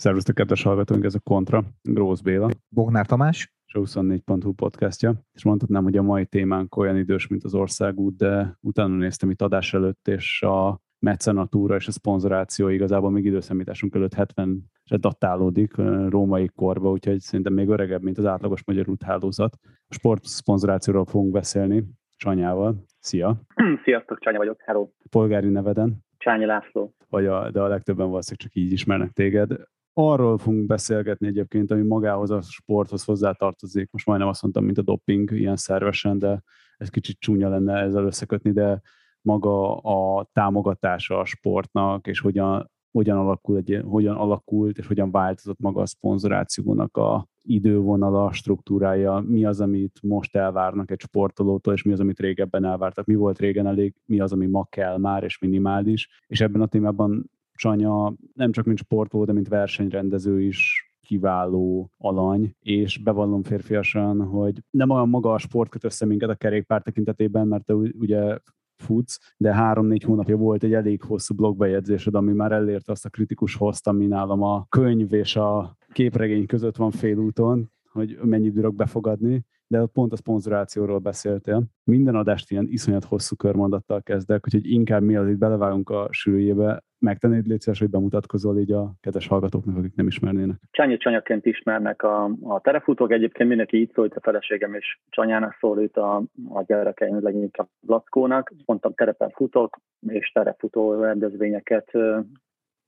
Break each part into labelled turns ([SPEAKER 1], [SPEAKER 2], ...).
[SPEAKER 1] Szervusztok, kedves hallgatóink, ez a Kontra, Grósz Béla.
[SPEAKER 2] Bognár Tamás.
[SPEAKER 1] És 24.hu podcastja. És mondhatnám, hogy a mai témánk olyan idős, mint az országút, de utána néztem itt adás előtt, és a mecenatúra és a szponzoráció igazából még időszámításunk előtt 70 datálódik római korba, úgyhogy szerintem még öregebb, mint az átlagos magyar úthálózat. A sport szponzorációról fogunk beszélni Csanyával. Szia!
[SPEAKER 3] Sziasztok, Csanya vagyok, hello!
[SPEAKER 1] Polgári neveden?
[SPEAKER 3] Csányi László.
[SPEAKER 1] Vagy a, de a legtöbben valószínűleg csak így ismernek téged arról fogunk beszélgetni egyébként, ami magához a sporthoz hozzátartozik. Most majdnem azt mondtam, mint a doping, ilyen szervesen, de ez kicsit csúnya lenne ezzel összekötni, de maga a támogatása a sportnak, és hogyan, hogyan, alakul egy, hogyan alakult, és hogyan változott maga a szponzorációnak a idővonala, struktúrája, mi az, amit most elvárnak egy sportolótól, és mi az, amit régebben elvártak, mi volt régen elég, mi az, ami ma kell már, és minimális. És ebben a témában Csanya nem csak mint sportoló, de mint versenyrendező is kiváló alany, és bevallom férfiasan, hogy nem olyan maga a sport köt össze minket a kerékpár tekintetében, mert te ugye futsz, de három-négy hónapja volt egy elég hosszú blogbejegyzésed, ami már elérte azt a kritikus hozt, ami nálam a könyv és a képregény között van félúton, hogy mennyit bírok befogadni, de pont a szponzorációról beszéltél. Minden adást ilyen iszonyat hosszú körmondattal kezdek, úgyhogy inkább mi az itt belevágunk a sűrűjébe, megtennéd légy szíves, hogy bemutatkozol így a kedves hallgatóknak, akik nem ismernének.
[SPEAKER 3] Csányi Csanyaként ismernek a, a terefutók, egyébként mindenki így szólít, a feleségem is Csanyának szólít a, a gyerekeim leginkább Lackónak. Mondtam, terepen futok, és terefutó rendezvényeket,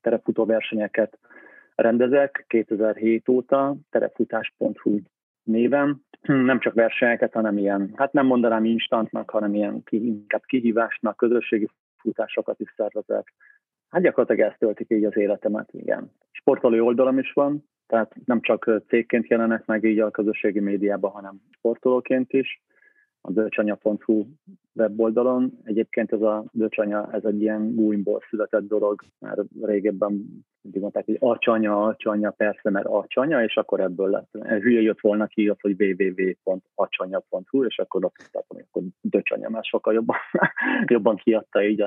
[SPEAKER 3] terefutó versenyeket rendezek 2007 óta, terefutás.hu néven. Nem csak versenyeket, hanem ilyen, hát nem mondanám instantnak, hanem ilyen inkább kihívásnak, közösségi futásokat is szervezek, Hát gyakorlatilag ezt töltik így az életemet, igen. Sportoló oldalam is van, tehát nem csak cégként jelenek meg így a közösségi médiában, hanem sportolóként is. A döcsanya.hu weboldalon. Egyébként ez a döcsanya, ez egy ilyen gúnyból született dolog, mert régebben mindig mondták, hogy acsanya, acsanya, persze, mert acsanya, és akkor ebből lett. Hülye jött volna ki, az, hogy www.acsanya.hu, és akkor azt mondtam, hogy akkor döcsanya, mert sokkal jobban, jobban kiadta így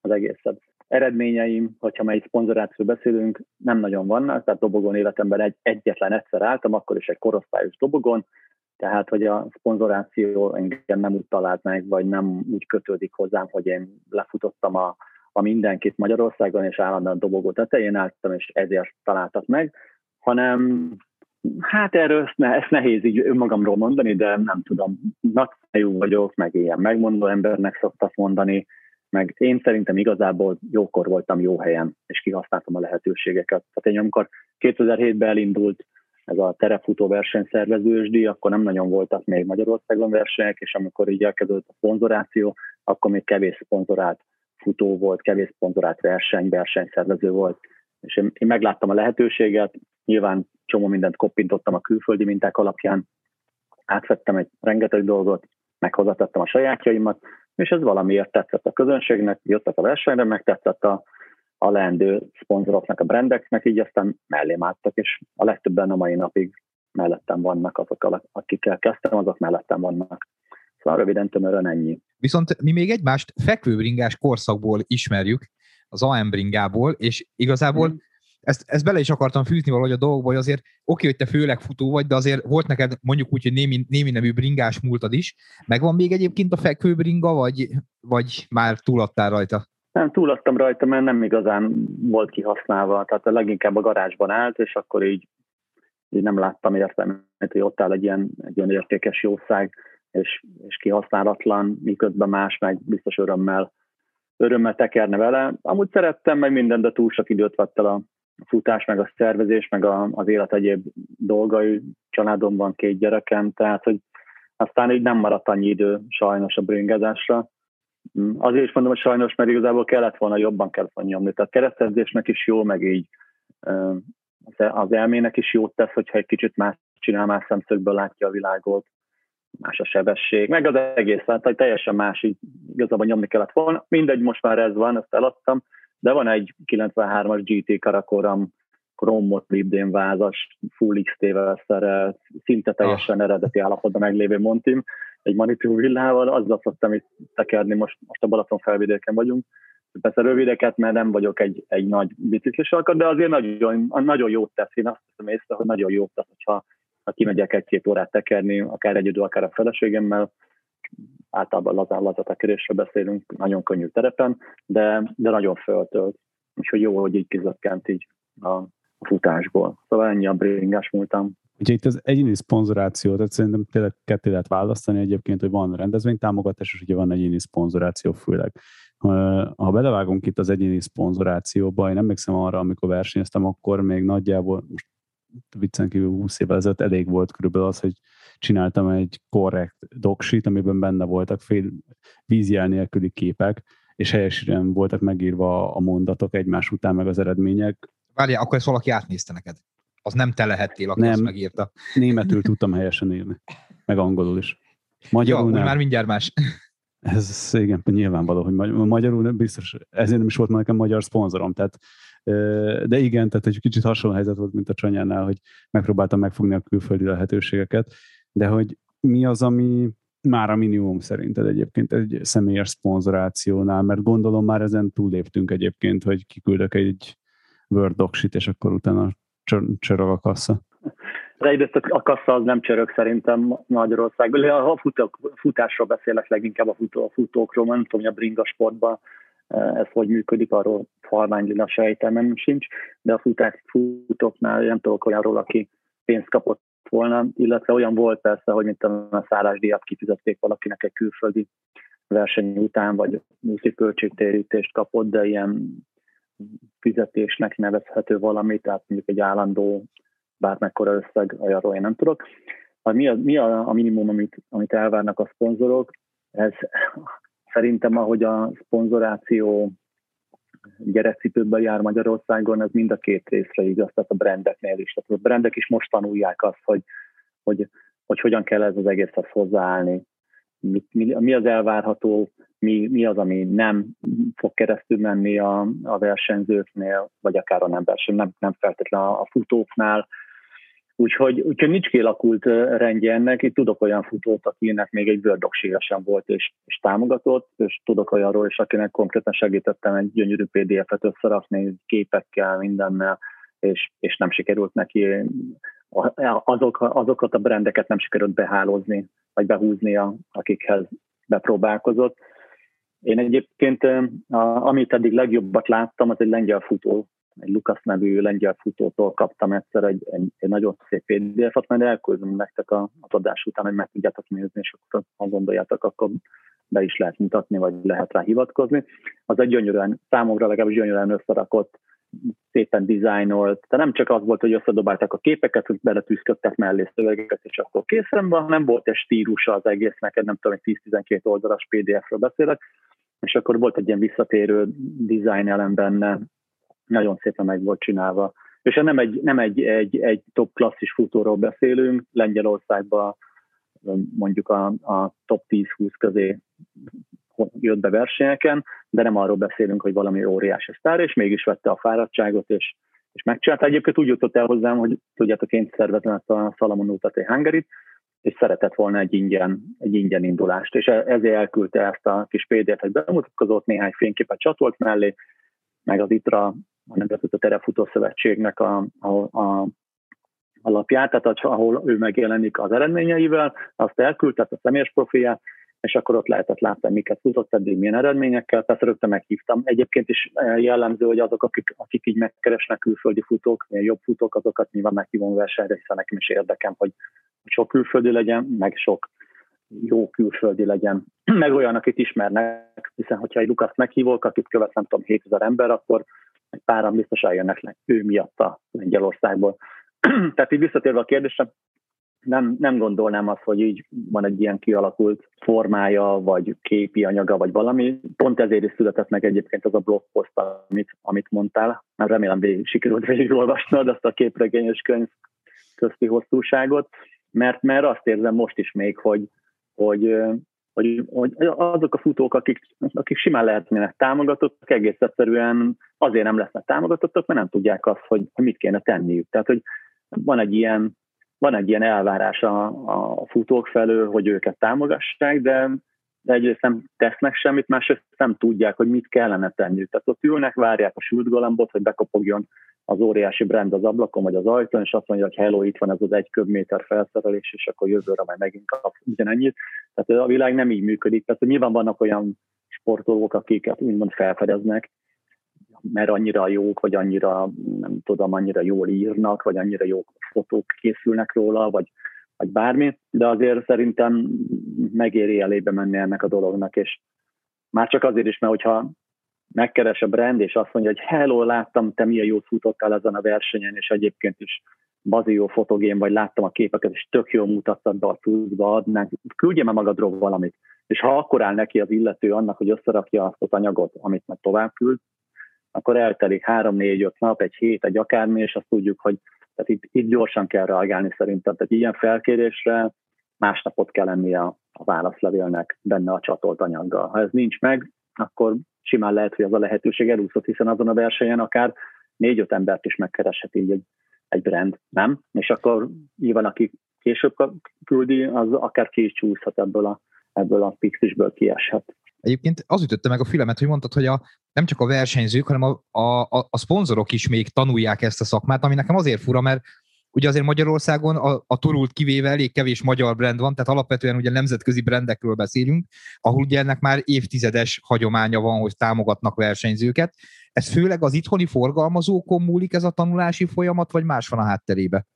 [SPEAKER 3] az egészet eredményeim, hogyha már egy szponzorációról beszélünk, nem nagyon vannak, tehát dobogon életemben egy, egyetlen egyszer álltam, akkor is egy korosztályos dobogon, tehát, hogy a szponzoráció engem nem úgy talált meg, vagy nem úgy kötődik hozzám, hogy én lefutottam a, a mindenkit Magyarországon, és állandóan dobogó tetején álltam, és ezért találtak meg, hanem hát erről ezt, ne, ezt nehéz így önmagamról mondani, de nem tudom, nagyfejű vagyok, meg ilyen megmondó embernek szoktak mondani, meg én szerintem igazából jókor voltam jó helyen, és kihasználtam a lehetőségeket. Tehát én amikor 2007-ben elindult ez a terefutó versenyszervezősdi, akkor nem nagyon voltak még Magyarországon versenyek, és amikor így elkezdődött a szponzoráció, akkor még kevés szponzorált futó volt, kevés szponzorált verseny, versenyszervező volt. És én, én megláttam a lehetőséget, nyilván csomó mindent koppintottam a külföldi minták alapján, átvettem egy rengeteg dolgot, meghozatattam a sajátjaimat, és ez valamiért tetszett a közönségnek, jöttek a versenyre, meg tetszett a, a leendő szponzoroknak, a brendeknek, így aztán mellém álltak, és a legtöbben a mai napig mellettem vannak, azok, akikkel kezdtem, azok mellettem vannak. Szóval röviden tömören ennyi.
[SPEAKER 2] Viszont mi még egymást fekvőbringás korszakból ismerjük, az AM bringából, és igazából hmm ezt, ezt bele is akartam fűzni valahogy a dolgokba, hogy azért oké, hogy te főleg futó vagy, de azért volt neked mondjuk úgy, hogy némi, némi nemű bringás múltad is. Megvan még egyébként a fekvőbringa, vagy, vagy már túladtál rajta?
[SPEAKER 3] Nem, túladtam rajta, mert nem igazán volt kihasználva, tehát a leginkább a garázsban állt, és akkor így, így nem láttam értelmet, hogy ott áll egy ilyen, egy ilyen értékes jószág, és, és kihasználatlan, miközben más meg biztos örömmel örömmel tekerne vele. Amúgy szerettem, meg minden, de túl sok időt vett el a, futás, meg a szervezés, meg a, az élet egyéb dolgai, családomban két gyerekem, tehát hogy aztán így nem maradt annyi idő sajnos a bringázásra. Azért is mondom, hogy sajnos, mert igazából kellett volna, jobban kellett volna nyomni. Tehát keresztezésnek is jó, meg így az elmének is jót tesz, hogyha egy kicsit más csinál, más szemszögből látja a világot, más a sebesség, meg az egész, tehát hogy teljesen más, így igazából nyomni kellett volna. Mindegy, most már ez van, ezt eladtam, de van egy 93-as GT Karakoram Chrome Libdén vázas, full XT-vel szerelt, szinte teljesen ah. eredeti állapotban meglévő Montim, egy manipul villával, azzal szoktam itt tekerni, most, most a Balaton felvidéken vagyunk, Persze rövideket, mert nem vagyok egy, egy nagy biciklis de azért nagyon, nagyon jót tesz. Én azt hiszem észre, hogy nagyon jót tesz, hogyha ha kimegyek egy-két órát tekerni, akár egyedül, akár a feleségemmel, általában lazán lazatekerésről beszélünk, nagyon könnyű terepen, de, de nagyon föltölt. Úgyhogy jó, hogy így kizökkent így a futásból. Szóval ennyi a bringás múltam.
[SPEAKER 1] Ugye itt az egyéni szponzoráció, tehát szerintem tényleg ketté lehet választani egyébként, hogy van rendezvénytámogatás, és ugye van egyéni szponzoráció főleg. Ha belevágunk itt az egyéni szponzorációba, én emlékszem arra, amikor versenyeztem, akkor még nagyjából, most viccen kívül 20 évvel ezelőtt elég volt körülbelül az, hogy csináltam egy korrekt doksit, amiben benne voltak fél vízjel nélküli képek, és helyesen voltak megírva a mondatok egymás után, meg az eredmények.
[SPEAKER 2] Várjál, akkor ezt valaki átnézte neked. Az nem te lehettél, aki nem, azt megírta.
[SPEAKER 1] Németül tudtam helyesen írni, meg angolul is.
[SPEAKER 2] Magyarul ja, nem. már mindjárt más.
[SPEAKER 1] Ez igen, nyilvánvaló, hogy magyarul biztos, ezért nem is volt nekem magyar szponzorom, tehát de igen, tehát egy kicsit hasonló helyzet volt, mint a Csanyánál, hogy megpróbáltam megfogni a külföldi lehetőségeket, de hogy mi az, ami már a minimum szerinted egyébként egy személyes szponzorációnál, mert gondolom már ezen túléptünk egyébként, hogy kiküldök egy Word docsit, és akkor utána csörög a kassa.
[SPEAKER 3] De egyrészt a kassa az nem csörög szerintem Magyarországban. Ha a futók, futásról beszélek leginkább a, futó, a futókról, nem tudom, hogy a bringa sportban eh, ez hogy működik, arról halványlila sejtelmem sincs, de a futás, futóknál nem tudok olyanról, aki pénzt kapott volna, illetve olyan volt persze, hogy mint a szállásdíjat kifizették valakinek egy külföldi verseny után, vagy úszi költségtérítést kapott, de ilyen fizetésnek nevezhető valami, tehát mondjuk egy állandó bármekkora összeg, olyanról én nem tudok. Mi a, mi a, a minimum, amit, amit elvárnak a szponzorok? Ez szerintem, ahogy a szponzoráció gyerekcipőben jár Magyarországon, ez mind a két részre igaz, tehát a brandeknél is. Tehát a brandek is most tanulják azt, hogy, hogy, hogy hogyan kell ez az egészhez hozzáállni. Mi, mi, az elvárható, mi, mi az, ami nem fog keresztül menni a, a versenyzőknél, vagy akár a nem verseny, nem, nem feltétlenül a futóknál, Úgyhogy, úgyhogy nincs kialakult rendje ennek. Itt tudok olyan futót, akinek még egy Word sem volt és, és támogatott, és tudok olyanról is, akinek konkrétan segítettem egy gyönyörű PDF-et összerakni képekkel, mindennel, és, és nem sikerült neki azok, azokat a brendeket nem sikerült behálózni, vagy behúznia, akikhez bepróbálkozott. Én egyébként, amit eddig legjobbat láttam, az egy lengyel futó egy Lukasz nevű lengyel futótól kaptam egyszer egy, egy, egy nagyon szép PDF-ot, majd elküldöm nektek a, a adás után, hogy meg tudjátok nézni, és akkor ha gondoljátok, akkor be is lehet mutatni, vagy lehet rá hivatkozni. Az egy gyönyörűen, számomra legalábbis gyönyörűen összerakott, szépen dizájnolt, de nem csak az volt, hogy összedobálták a képeket, hogy beletűzködtek mellé szövegeket, és akkor készen van, hanem volt egy stílusa az egész, neked nem tudom, egy 10-12 oldalas PDF-ről beszélek, és akkor volt egy ilyen visszatérő design elem benne, nagyon szépen meg volt csinálva. És nem egy, nem egy, egy, egy top klasszis futóról beszélünk, Lengyelországban mondjuk a, a top 10-20 közé jött be versenyeken, de nem arról beszélünk, hogy valami óriási sztár, és mégis vette a fáradtságot, és, és megcsinálta. Egyébként úgy jutott el hozzám, hogy tudjátok, én szervezem ezt a Salamon Utat Hungarit, és szeretett volna egy ingyen, egy ingyen indulást, és e, ezért elküldte ezt a kis PDF-et, bemutatkozott, néhány fényképet csatolt mellé, meg az ITRA a Nemzetközi Terefutó Szövetségnek a, a, a alapját, tehát ahol ő megjelenik az eredményeivel, azt elküldte a személyes profilját, és akkor ott lehetett látni, miket futott eddig, milyen eredményekkel. Persze rögtön meghívtam. Egyébként is eh, jellemző, hogy azok, akik, akik így megkeresnek külföldi futók, jobb futók, azokat nyilván meghívom versenyre, hiszen nekem is érdekem, hogy sok külföldi legyen, meg sok jó külföldi legyen, meg olyan, akit ismernek, hiszen hogyha egy Lukaszt meghívok, akit követ nem tudom 7000 ember, akkor egy páran biztos eljönnek le ő miatt a Lengyelországból. Tehát így visszatérve a kérdésre, nem, nem gondolnám azt, hogy így van egy ilyen kialakult formája, vagy képi anyaga, vagy valami. Pont ezért is született meg egyébként az a blogpost, amit, amit mondtál. Már remélem végig sikerült végigolvasnod azt a képregényes könyv közti hosszúságot, mert, mert azt érzem most is még, hogy, hogy hogy, hogy azok a futók, akik, akik simán lehetnének támogatottak, egész egyszerűen azért nem lesznek támogatottak, mert nem tudják azt, hogy, hogy mit kéne tenniük. Tehát, hogy van egy ilyen, van egy ilyen elvárás a, a futók felől, hogy őket támogassák, de de egyrészt nem tesznek semmit, másrészt nem tudják, hogy mit kellene tenni. Tehát ott ülnek, várják a sült galambot, hogy bekopogjon az óriási brand az ablakon vagy az ajtón, és azt mondja, hogy hello, itt van ez az egy köbméter felszerelés, és akkor jövőre majd megint kap ugyanennyit. Tehát a világ nem így működik. Tehát nyilván vannak olyan sportolók, akiket úgymond felfedeznek, mert annyira jók, vagy annyira, nem tudom, annyira jól írnak, vagy annyira jó fotók készülnek róla, vagy, vagy bármi, de azért szerintem megéri elébe menni ennek a dolognak, és már csak azért is, mert hogyha megkeres a brand, és azt mondja, hogy hello, láttam, te milyen jót futottál ezen a versenyen, és egyébként is bazi jó fotogén, vagy láttam a képeket, és tök jól mutattad be a tudba, adnánk, küldje meg magadról valamit. És ha akkor áll neki az illető annak, hogy összerakja azt az anyagot, amit meg tovább küld, akkor eltelik három, négy, öt nap, egy hét, egy akármi, és azt tudjuk, hogy tehát itt, itt gyorsan kell reagálni szerintem. Tehát ilyen felkérésre másnapot kell lennie a, a válaszlevélnek benne a csatolt anyaggal. Ha ez nincs meg, akkor simán lehet, hogy az a lehetőség elúszott, hiszen azon a versenyen akár négy-öt embert is megkereshet így egy, egy brand, nem? És akkor nyilván, aki később küldi, az akár ki is csúszhat ebből a, ebből a pixisből kieshet.
[SPEAKER 2] Egyébként az ütötte meg a fülemet, hogy mondtad, hogy a, nem csak a versenyzők, hanem a, a, a szponzorok is még tanulják ezt a szakmát, ami nekem azért fura, mert ugye azért Magyarországon a, a turult kivéve elég kevés magyar brand van, tehát alapvetően ugye nemzetközi brandekről beszélünk, ahol ugye ennek már évtizedes hagyománya van, hogy támogatnak versenyzőket. Ez főleg az itthoni forgalmazókon múlik ez a tanulási folyamat, vagy más van a hátterébe?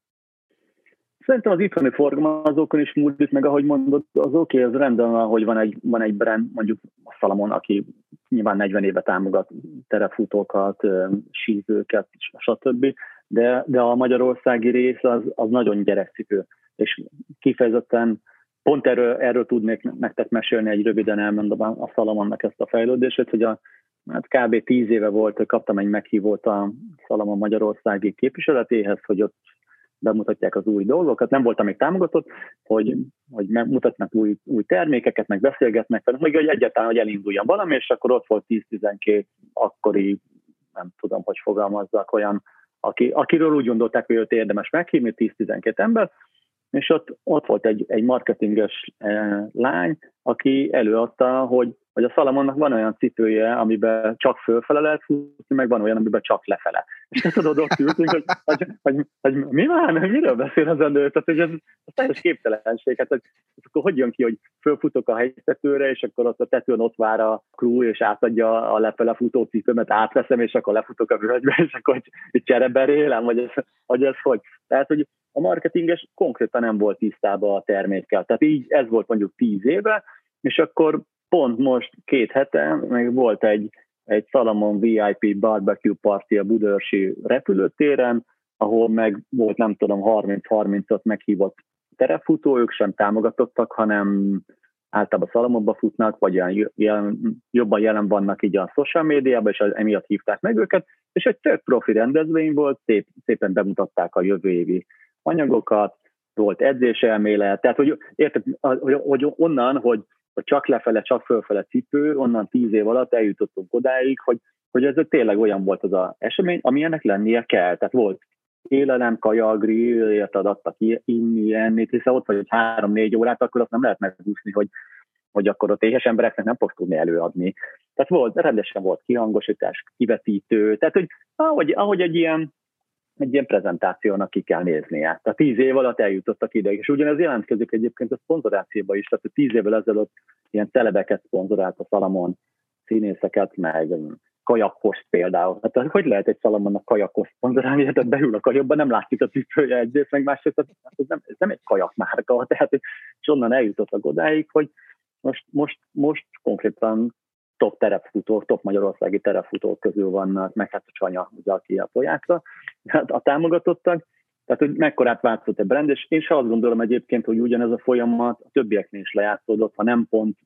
[SPEAKER 3] Szerintem az itthoni forgalmazókon is múlik, meg ahogy mondod, az oké, okay, az rendben van, hogy van egy, van egy brand, mondjuk a Salamon, aki nyilván 40 éve támogat terefutókat, sízőket, stb. De, de a magyarországi rész az, az nagyon gyerekcipő, és kifejezetten pont erről, erről tudnék nektek mesélni, egy röviden elmondom a Szalamonnak ezt a fejlődését, hogy a, hát kb. tíz éve volt, hogy kaptam egy meghívót a Szalamon Magyarországi képviseletéhez, hogy ott bemutatják az új dolgokat. Nem voltam még támogatott, hogy, hogy mutatnak új, új termékeket, meg beszélgetnek, meg hogy egyáltalán, hogy elinduljon valami, és akkor ott volt 10-12 akkori, nem tudom, hogy fogalmazzak, olyan, aki, akiről úgy gondolták, hogy őt érdemes meghívni, 10-12 ember, és ott, ott volt egy, egy marketinges eh, lány, aki előadta, hogy hogy a Szalamonnak van olyan cipője, amiben csak fölfele lehet futni, meg van olyan, amiben csak lefele. És tudod, ott ültünk, hogy, hogy, hogy, hogy, mi van, miről beszél az elő? Tehát, hogy ez, ez teljes képtelenség. Hát, hogy, akkor hogy jön ki, hogy fölfutok a helytetőre, és akkor ott a tetőn ott vár a crew, és átadja a lefele futó cipőmet, átveszem, és akkor lefutok a völgybe, és akkor hogy, hogy csereberélem, vagy ez, hogy ez hogy. Tehát, hogy a marketinges konkrétan nem volt tisztában a termékkel. Tehát így ez volt mondjuk tíz éve, és akkor pont most két hete meg volt egy, egy Salamon VIP barbecue party a Budörsi repülőtéren, ahol meg volt nem tudom 30-35 meghívott terefutó, ők sem támogatottak, hanem általában Szalamonba futnak, vagy olyan jelen, jobban jelen vannak így a social médiában, és emiatt hívták meg őket, és egy tök profi rendezvény volt, szép, szépen bemutatták a jövő évi anyagokat, volt edzéselmélet, tehát hogy, érted, hogy, hogy onnan, hogy hogy csak lefele, csak fölfele cipő, onnan tíz év alatt eljutottunk odáig, hogy, hogy ez tényleg olyan volt az a esemény, ami ennek lennie kell. Tehát volt élelem, kaja, grill, adtak inni, enni, hiszen ott vagy egy három-négy órát, akkor azt nem lehet megúszni, hogy, hogy akkor ott éhes embereknek nem fogsz tudni előadni. Tehát volt, rendesen volt kihangosítás, kivetítő, tehát hogy ahogy, ahogy egy ilyen egy ilyen prezentációnak ki kell néznie. Tehát tíz év alatt eljutottak ide, és ugyanez jelentkezik egyébként a szponzorációba is, tehát tíz évvel ezelőtt ilyen celebeket szponzorált a Salamon, színészeket, meg kajakkost például. Hát hogy lehet egy Salamonnak kajakkost szponzorálni, tehát beül a kajakba, nem látszik a cipője egyrészt, meg másrészt, hát ez nem, ez nem egy kajakmárka, tehát és onnan eljutottak odáig, hogy most, most, most konkrétan top terepfutók, top magyarországi terepfutók közül vannak, meg hát a Csanya, ugye, aki a tojákra, hát a támogatottak, tehát, hogy mekkorát változott a brand, és én se azt gondolom egyébként, hogy ugyanez a folyamat a többieknél is lejátszódott, ha nem pont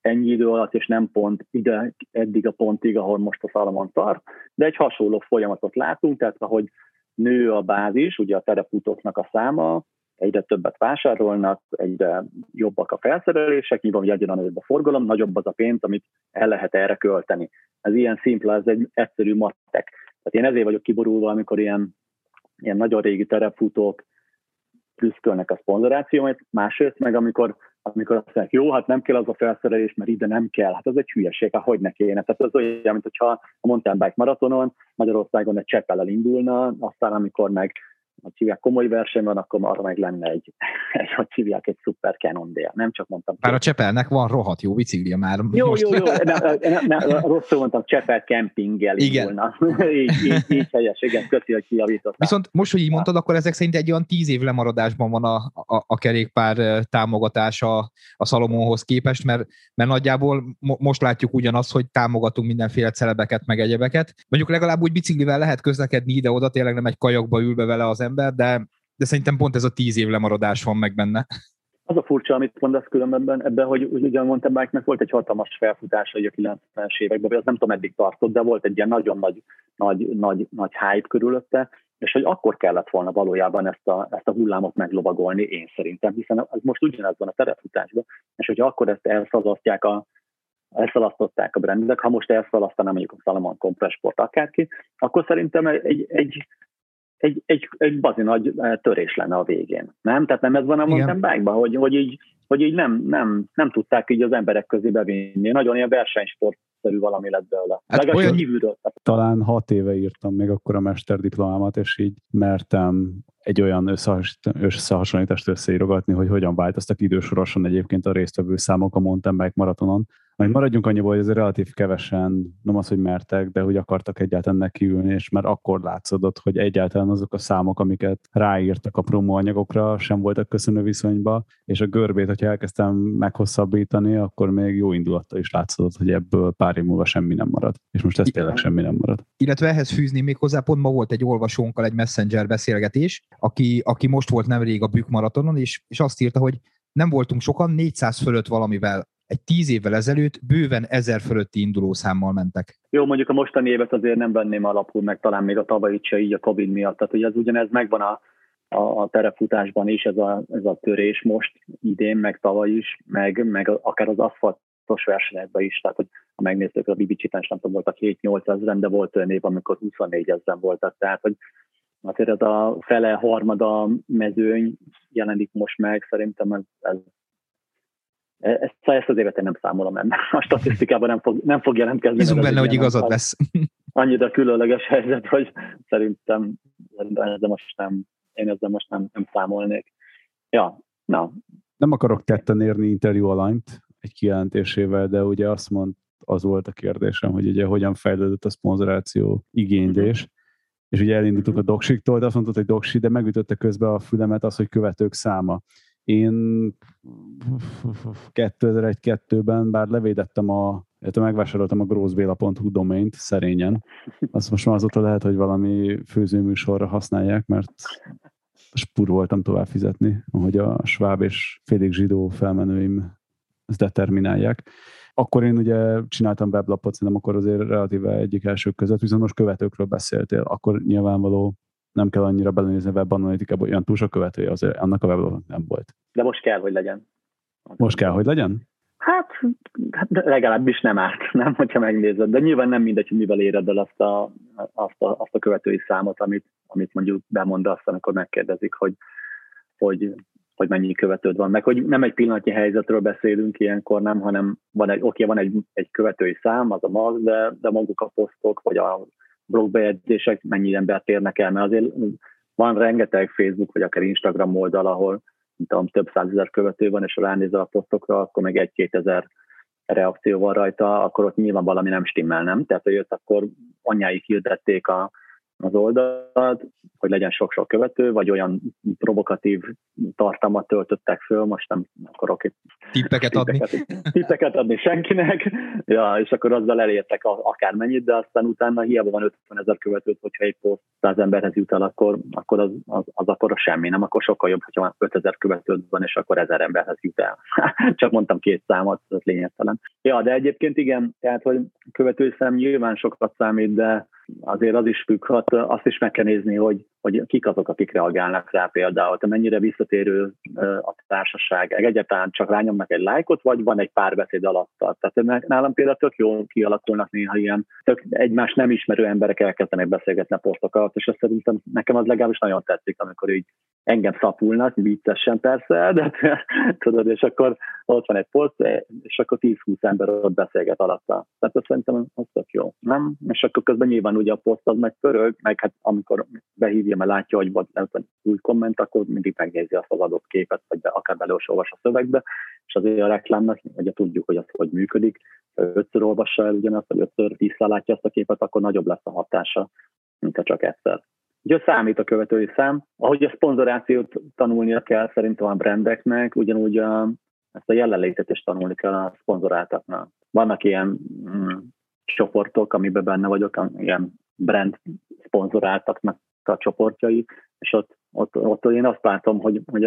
[SPEAKER 3] ennyi idő alatt, és nem pont ide, eddig a pontig, ahol most a Salamon tart, de egy hasonló folyamatot látunk, tehát ahogy nő a bázis, ugye a terepfutóknak a száma, egyre többet vásárolnak, egyre jobbak a felszerelések, nyilván, egyre nagyobb a forgalom, nagyobb az a pénz, amit el lehet erre költeni. Ez ilyen szimpla, ez egy egyszerű mattek. Tehát én ezért vagyok kiborulva, amikor ilyen, ilyen nagyon régi terepfutók prüszkölnek a szponzorációmat, másrészt meg amikor amikor azt mondják, jó, hát nem kell az a felszerelés, mert ide nem kell. Hát ez egy hülyeség, hát hogy ne kéne. Tehát ez olyan, mint hogyha a mountain bike maratonon Magyarországon egy cseppellel indulna, aztán amikor meg hogy hívják, komoly verseny van, akkor arra meg lenne egy, egy hogy hívják, egy szuper Cannondale. Nem csak mondtam.
[SPEAKER 2] Bár a Csepelnek van rohadt jó biciklia már.
[SPEAKER 3] Jó, most. jó, jó, ne, ne, ne, rosszul mondtam, Csepel kempinggel indulna. így, így, így helyes, igen, köszi, hogy kijavítottál.
[SPEAKER 2] Viszont most, hogy így mondtad, akkor ezek szerint egy olyan tíz év lemaradásban van a, a, a kerékpár támogatása a Szalomonhoz képest, mert, mert nagyjából mo- most látjuk ugyanazt, hogy támogatunk mindenféle celebeket, meg egyebeket. Mondjuk legalább úgy biciklivel lehet közlekedni ide-oda, tényleg nem egy kajakba ülve vele az ember, de, de szerintem pont ez a tíz év lemaradás van meg benne.
[SPEAKER 3] Az a furcsa, amit mondasz különben ebben, hogy a mountain bike volt egy hatalmas felfutása a 90-es években, vagy az nem tudom meddig tartott, de volt egy ilyen nagyon nagy, nagy, nagy, nagy hype körülötte, és hogy akkor kellett volna valójában ezt a, ezt a hullámot meglovagolni, én szerintem, hiszen az most ugyanez van a terepfutásban, és hogyha akkor ezt elszalasztják a, elszalasztották a brandek, ha most elszalasztaná mondjuk a Salomon Compressport akárki, akkor szerintem egy, egy egy, egy, egy bazi nagy eh, törés lenne a végén. Nem? Tehát nem ez van a mountain bike hogy, hogy így, hogy így nem, nem, nem tudták így az emberek közé bevinni. Nagyon ilyen versenysportszerű valami lett belőle. Hát olyan... kívülről.
[SPEAKER 1] Talán hat éve írtam még akkor a mesterdiplomámat, és így mertem egy olyan összehasonlítást összeírogatni, hogy hogyan változtak idősorosan egyébként a résztvevő számok a mountain bike maratonon, majd maradjunk annyiból, hogy azért relatív kevesen, nem az, hogy mertek, de hogy akartak egyáltalán nekiülni, és már akkor látszódott, hogy egyáltalán azok a számok, amiket ráírtak a promóanyagokra, sem voltak köszönő viszonyba, és a görbét, hogyha elkezdtem meghosszabbítani, akkor még jó indulattal is látszódott, hogy ebből pár év múlva semmi nem marad. És most ez tényleg semmi nem marad.
[SPEAKER 2] Illetve ehhez fűzni még hozzá, pont ma volt egy olvasónkkal egy messenger beszélgetés, aki, aki most volt nemrég a Bük maratonon, és, és azt írta, hogy nem voltunk sokan, 400 fölött valamivel egy tíz évvel ezelőtt bőven ezer fölötti indulószámmal mentek.
[SPEAKER 3] Jó, mondjuk a mostani évet azért nem venném alapul, meg talán még a tavalyi se így a Covid miatt. Tehát, hogy ez ugyanez megvan a, a, a terefutásban is, ez a, ez a törés most idén, meg tavaly is, meg, meg akár az aszfaltos versenyekben is, tehát hogy ha megnéztük a Bibi Csitán, nem tudom, voltak 7-8 ezeren, de volt olyan év, amikor 24 ezeren voltak, tehát hogy azért ez a fele, harmada mezőny jelenik most meg, szerintem ez, ez ezt, ezt az évet én nem számolom ennek. A statisztikában nem fog, nem fog jelentkezni.
[SPEAKER 2] Bízunk benne, hogy igazad lesz.
[SPEAKER 3] Annyira különleges helyzet, hogy szerintem, ezzel most nem, én ezzel most nem, nem számolnék. Ja, na.
[SPEAKER 1] Nem akarok tetten érni interjú alanyt egy kijelentésével, de ugye azt mond, az volt a kérdésem, hogy ugye hogyan fejlődött a szponzoráció igénylés, és ugye elindultunk a doksiktól, de azt mondtad, hogy doksi, de megütötte közben a fülemet az, hogy követők száma. Én 2001-2-ben, bár levédettem a, illetve megvásároltam a grossbéla.hu domaint szerényen, azt most már azóta lehet, hogy valami főzőműsorra használják, mert spur voltam tovább fizetni, ahogy a sváb és félig zsidó felmenőim ezt determinálják. Akkor én ugye csináltam weblapot, szerintem akkor azért relatíve egyik elsők között, viszont most követőkről beszéltél, akkor nyilvánvaló nem kell annyira belenézni a webanalitikába, olyan túl sok követője azért annak a weblapnak nem volt.
[SPEAKER 3] De most kell, hogy legyen.
[SPEAKER 1] Most kell, hogy legyen?
[SPEAKER 3] Hát, hát legalábbis nem árt, nem, hogyha megnézed. De nyilván nem mindegy, hogy mivel éred el azt a, azt a, azt a követői számot, amit, amit mondjuk bemondasz, amikor megkérdezik, hogy, hogy, hogy mennyi követőd van. Meg hogy nem egy pillanatnyi helyzetről beszélünk ilyenkor, nem, hanem van egy, oké, van egy, egy követői szám, az a mag, de, de maguk a posztok, vagy a blogbejegyzések mennyi embert érnek el, mert azért van rengeteg Facebook vagy akár Instagram oldal, ahol tudom, több százezer követő van, és ránézel a posztokra, akkor meg egy-két ezer reakció van rajta, akkor ott nyilván valami nem stimmel, nem? Tehát, hogy ott akkor anyáik hirdették a, az oldalt, hogy legyen sok-sok követő, vagy olyan provokatív tartalmat töltöttek föl, most nem akarok itt
[SPEAKER 2] tippeket adni.
[SPEAKER 3] Tippeket adni senkinek, ja, és akkor azzal elértek akármennyit, de aztán utána hiába van 50 ezer követőt, hogyha egy poszt 100 emberhez jut el, akkor, akkor az, az, az akkor a semmi, nem? Akkor sokkal jobb, hogyha van 5000 követőd van, és akkor ezer emberhez jut el. Csak mondtam két számot, ez lényegtelen. Ja, de egyébként igen, tehát, hogy követőszám nyilván sokat számít, de azért az is függ, hát azt is meg kell nézni, hogy, hogy kik azok, akik reagálnak rá például, te mennyire visszatérő a társaság, egyáltalán csak rányomnak egy lájkot, vagy van egy párbeszéd alatta. Tehát nálam például tök jól kialakulnak néha ilyen tök egymás nem ismerő emberek elkezdenek beszélgetni a posztok alatt, és azt szerintem nekem az legalábbis nagyon tetszik, amikor így engem szapulnak, viccesen persze, de tudod, és akkor ott van egy poszt, és akkor 10-20 ember ott beszélget alatta. Tehát azt szerintem az tök jó, nem? És akkor közben nyilván ugye a poszt az meg pörög, meg hát amikor behívja, mert látja, hogy van új komment, akkor mindig megnézi azt az adott képet, vagy be, akár belőolvas a szövegbe, és azért a reklámnak, ugye tudjuk, hogy az hogy működik, ha ötször olvassa el ugyanazt, vagy ötször visszalátja azt a képet, akkor nagyobb lesz a hatása, mint ha csak egyszer. Ugye számít a követői szám. Ahogy a szponzorációt tanulnia kell szerintem a brandeknek, ugyanúgy a, ezt a jelenlétet is tanulni kell a szponzoráltaknak. Vannak ilyen mm, csoportok, amiben benne vagyok, ilyen brand szponzoráltaknak a csoportjai, és ott, ott, ott én azt látom, hogy, hogy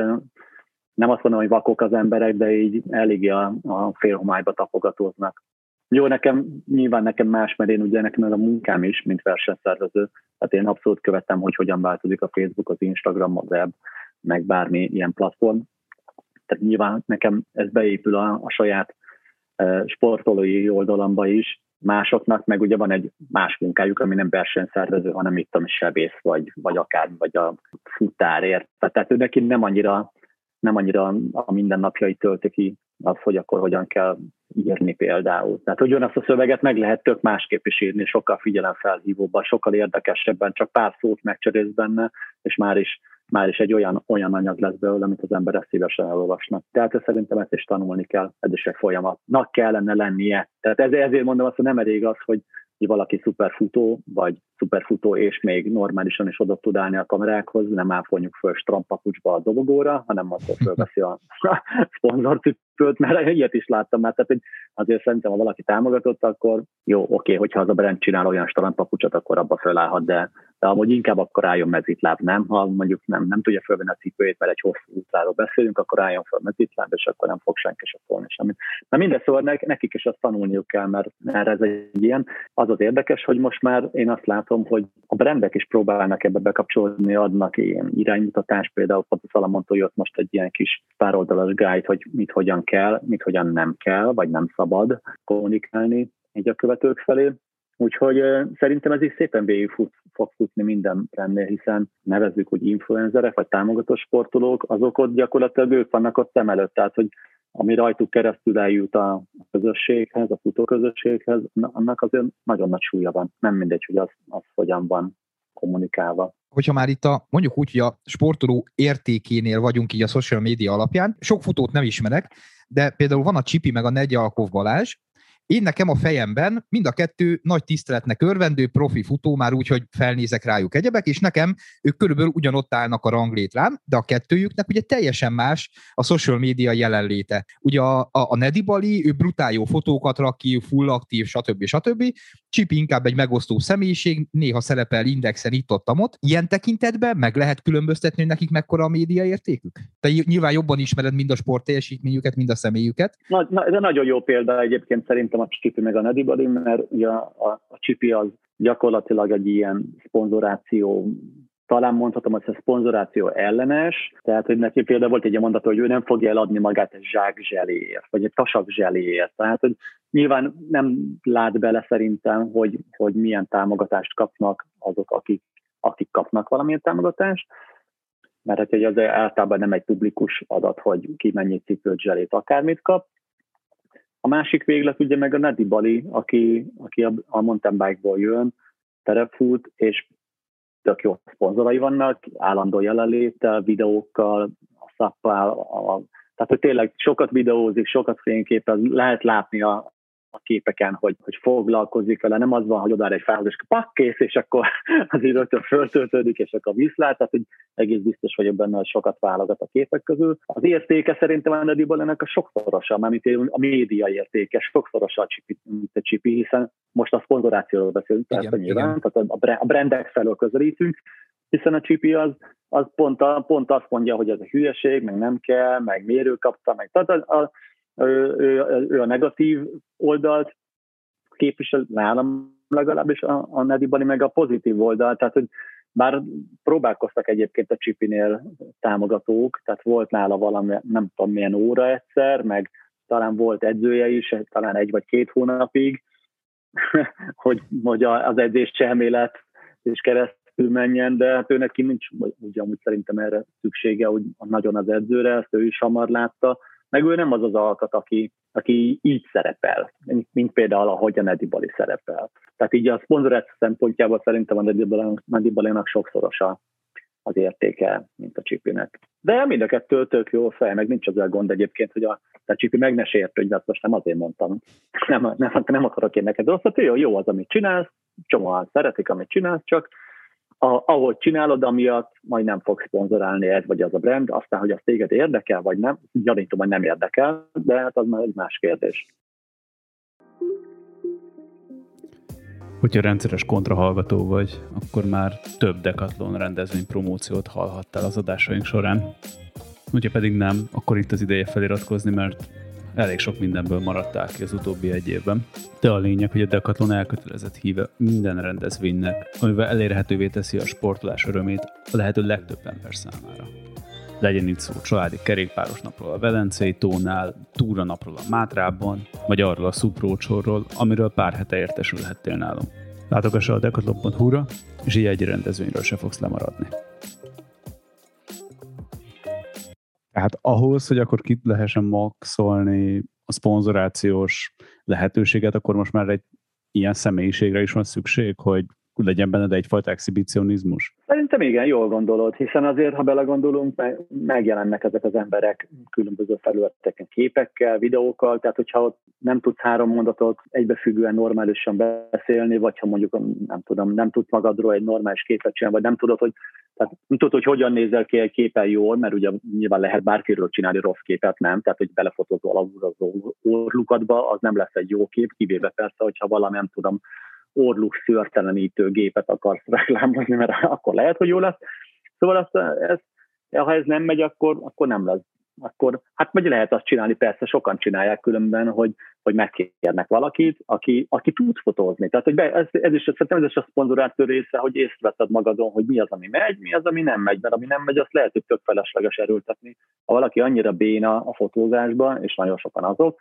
[SPEAKER 3] nem azt mondom, hogy vakok az emberek, de így eléggé a, a félhomályba tapogatóznak. Jó, nekem nyilván nekem más, mert én ugye nekem ez a munkám is, mint versenyszervező. Tehát én abszolút követem, hogy hogyan változik a Facebook, az Instagram, a web, meg bármi ilyen platform. Tehát nyilván nekem ez beépül a, a saját e, sportolói oldalamba is, másoknak meg ugye van egy más munkájuk, ami nem versenyszervező, hanem itt a sebész, vagy, vagy akár, vagy a futárért. Tehát ő neki nem annyira, nem annyira a mindennapjai tölti ki az, hogy akkor hogyan kell írni például. Tehát ugyanazt a szöveget meg lehet tök másképp is írni, sokkal figyelemfelhívóban, sokkal érdekesebben, csak pár szót megcserélsz benne, és már is, már is egy olyan, olyan anyag lesz belőle, amit az emberek szívesen elolvasnak. Tehát szerintem ezt is tanulni kell, ez is egy folyamatnak kellene lennie. Tehát ezért mondom azt, hogy nem elég az, hogy hogy valaki szuperfutó, vagy szuperfutó, és még normálisan is oda tud állni a kamerákhoz, nem áfoljuk föl strampapucsba a dobogóra, hanem akkor fölveszi a szponzorcipőt, mert ilyet is láttam már, tehát azért szerintem, ha valaki támogatott, akkor jó, oké, hogyha az a brand csinál olyan strampapucsot, akkor abba fölállhat, de, de amúgy inkább akkor álljon mezitláb, nem? Ha mondjuk nem, nem tudja fölvenni a cipőjét, mert egy hosszú utcáról beszélünk, akkor álljon föl mezitláb, és akkor nem fog senki se szólni semmit. Na mindegy, szóval nekik is azt tanulniuk kell, mert, mert ez egy ilyen. Az az érdekes, hogy most már én azt látom, hogy a brandek is próbálnak ebbe bekapcsolni, adnak ilyen iránymutatást, például Pati Salamontól jött most egy ilyen kis pároldalas guide, hogy mit hogyan kell, mit hogyan nem kell, vagy nem szabad kommunikálni így a követők felé. Úgyhogy szerintem ez is szépen végig fut, fog futni minden rendnél, hiszen nevezzük úgy influencerek, vagy támogató sportolók, azok ott gyakorlatilag ők vannak ott szem előtt, tehát hogy ami rajtuk keresztül eljut a közösséghez, a futóközösséghez, annak azért nagyon nagy súlya van. Nem mindegy, hogy az, az hogyan van kommunikálva.
[SPEAKER 2] Hogyha már itt a, mondjuk úgy, hogy a sportoló értékénél vagyunk így a social média alapján, sok futót nem ismerek, de például van a Csipi meg a Negyalkov Balázs, én nekem a fejemben mind a kettő nagy tiszteletnek örvendő profi futó, már úgy, hogy felnézek rájuk egyebek, és nekem ők körülbelül ugyanott állnak a ranglétrán, de a kettőjüknek ugye teljesen más a social media jelenléte. Ugye a, a, a Nedi ő brutál jó fotókat rak ki, full aktív, stb. stb. Csipi inkább egy megosztó személyiség, néha szerepel indexen itt ott, ott. Ilyen tekintetben meg lehet különböztetni, hogy nekik mekkora a média értékük? Te nyilván jobban ismered mind a sport teljesítményüket, mind a személyüket.
[SPEAKER 3] Na, na, ez egy nagyon jó példa egyébként szerintem szerintem a Csipi meg a Nedibali, mert ugye a, a, a Csipi az gyakorlatilag egy ilyen szponzoráció talán mondhatom, hogy ez szponzoráció ellenes, tehát hogy neki például volt egy ilyen mondat, hogy ő nem fogja eladni magát egy zsák zseléért, vagy egy tasak zseléért. Tehát, hogy nyilván nem lát bele szerintem, hogy, hogy milyen támogatást kapnak azok, akik, akik kapnak valamilyen támogatást, mert hát, hogy az általában nem egy publikus adat, hogy ki mennyi cipőt, zselét, akármit kap, a másik véglet ugye meg a Nadi Bali, aki, aki a, a mountain bike-ból jön, terepfut, és tök jó szponzorai vannak, állandó jelenléttel, videókkal, a szappal, a, tehát hogy tényleg sokat videózik, sokat fényképez, lehet látni a, a képeken, hogy, hogy foglalkozik vele, nem az van, hogy odára egy fához, és pak, kész, és akkor az rögtön föltöltődik, és akkor viszlát, tehát hogy egész biztos vagyok benne, hogy sokat válogat a képek közül. Az értéke szerintem a Nediből ennek a sokszorosa, mármint a média értéke, sokszorosa a csipi, mint a csipi, hiszen most a szponzorációról beszélünk, igen, tehát nyilván, tehát a brandek felől közelítünk, hiszen a csipi az, az pont, a, pont azt mondja, hogy ez a hülyeség, meg nem kell, meg mérő kapta, meg tehát a, a, ő, ő, a negatív oldalt képvisel nálam legalábbis a, a Nedibani meg a pozitív oldalt, tehát hogy bár próbálkoztak egyébként a Csipinél támogatók, tehát volt nála valami, nem tudom milyen óra egyszer, meg talán volt edzője is, talán egy vagy két hónapig, hogy, hogy az edzés elmélet és kereszt keresztül menjen, de hát ő neki nincs ugyanúgy szerintem erre szüksége, hogy nagyon az edzőre, ezt ő is hamar látta, meg ő nem az az alkat, aki, aki így szerepel, mint például ahogy a Nedibali szerepel. Tehát így a szponzoráció szempontjából szerintem a Nedibalénak sokszorosa az értéke, mint a Csipinek. De mind a kettő tök jó fej, meg nincs az a gond egyébként, hogy a, a Csipi meg ne sért, hogy azt most nem azért mondtam. Nem, nem, nem akarok én neked rosszat, jó, jó az, amit csinálsz, csomóan szeretik, amit csinálsz, csak a, ahogy csinálod, amiatt majd nem fog szponzorálni ez vagy az a brand, aztán, hogy az téged érdekel, vagy nem, gyanítom, hogy nem érdekel, de hát az már egy más kérdés.
[SPEAKER 1] Hogyha rendszeres kontrahallgató vagy, akkor már több Decathlon rendezvény promóciót hallhattál az adásaink során. Hogyha pedig nem, akkor itt az ideje feliratkozni, mert elég sok mindenből maradtál ki az utóbbi egy évben. De a lényeg, hogy a Decathlon elkötelezett híve minden rendezvénynek, amivel elérhetővé teszi a sportolás örömét a lehető legtöbb ember számára. Legyen itt szó családi kerékpáros napról a Velencei tónál, túra napról a Mátrában, vagy arról a szuprócsorról, amiről pár hete értesülhettél nálunk. Látogass a decathlon.hu-ra, és így egy rendezvényről se fogsz lemaradni. Tehát ahhoz, hogy akkor ki lehessen maxolni a szponzorációs lehetőséget, akkor most már egy ilyen személyiségre is van szükség, hogy legyen benned egyfajta exhibicionizmus?
[SPEAKER 3] Szerintem igen, jól gondolod, hiszen azért, ha belegondolunk, megjelennek ezek az emberek különböző felületeken képekkel, videókkal, tehát hogyha ott nem tudsz három mondatot egybefüggően normálisan beszélni, vagy ha mondjuk nem tudom, nem tudsz magadról egy normális képet csinálni, vagy nem tudod, hogy tehát nem tudod, hogy hogyan nézel ki egy képen jól, mert ugye nyilván lehet bárkiről csinálni rossz képet, nem? Tehát, hogy belefotózol az orlukadba, az nem lesz egy jó kép, kivéve persze, hogyha valami, nem tudom, orluk szőrtelenítő gépet akarsz reklámozni, mert akkor lehet, hogy jó lesz. Szóval azt, ez, ha ez nem megy, akkor, akkor nem lesz. Akkor, hát vagy lehet azt csinálni, persze sokan csinálják különben, hogy, hogy megkérnek valakit, aki, aki tud fotózni. Tehát hogy be, ez, ez, is, szerintem ez is a szponzorátor része, hogy észreveszed magadon, hogy mi az, ami megy, mi az, ami nem megy, mert ami nem megy, azt lehet, hogy tök felesleges erőltetni. Ha valaki annyira béna a fotózásban, és nagyon sokan azok,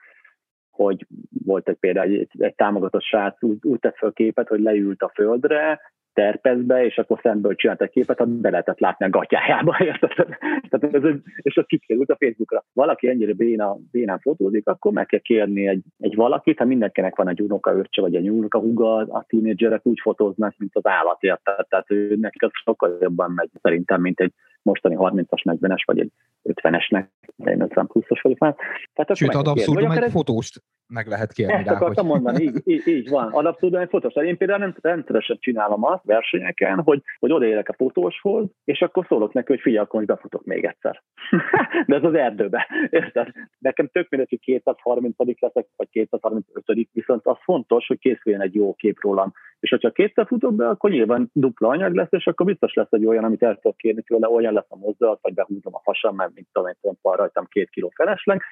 [SPEAKER 3] hogy volt egy például egy, egy támogatott srác úgy, úgy tett fel képet, hogy leült a földre, terpezbe, és akkor szemből csinált egy képet, amit be lehetett látni a gatyájába? Tehát ez, és az kikerült a Facebookra. Valaki ennyire béna, bénán fotózik, akkor meg kell kérni egy, egy valakit, ha mindenkinek van egy unoka öccse, vagy egy unoka huga, a tínédzserek úgy fotóznak, mint az állat, érted? Tehát ő, nekik az sokkal jobban megy szerintem, mint egy mostani 30-as, 40-es, vagy egy 50-esnek, egy 50 pluszos vagyok már.
[SPEAKER 2] Tehát Sőt, ad abszurdum egy fotóst meg lehet kérni
[SPEAKER 3] Ezt rá, akartam hogy... mondani, így, így, így van. Ad abszurdum egy fotós. Én például nem rendszeresen csinálom azt versenyeken, hogy, hogy odaérek a fotóshoz, és akkor szólok neki, hogy figyelj, akkor befutok még egyszer. De ez az erdőbe. Érted? Nekem tök mindegy, hogy 230 leszek, vagy 235 viszont az fontos, hogy készüljön egy jó kép rólam. És hogyha kétszer futok be, akkor nyilván dupla anyag lesz, és akkor biztos lesz egy olyan, amit el tudok kérni tőle, olyan lesz a mozdulat, vagy behúzom a fasam, mert mint tudom, hogy van rajtam két kiló felesleg,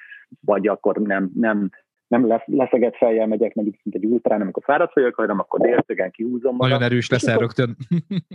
[SPEAKER 3] vagy akkor nem, nem nem lesz, leszeget fejjel megyek, meg mint egy ultrán, amikor fáradt vagyok, hanem akkor déltögen kihúzom
[SPEAKER 2] magam. Nagyon erős leszel rögtön.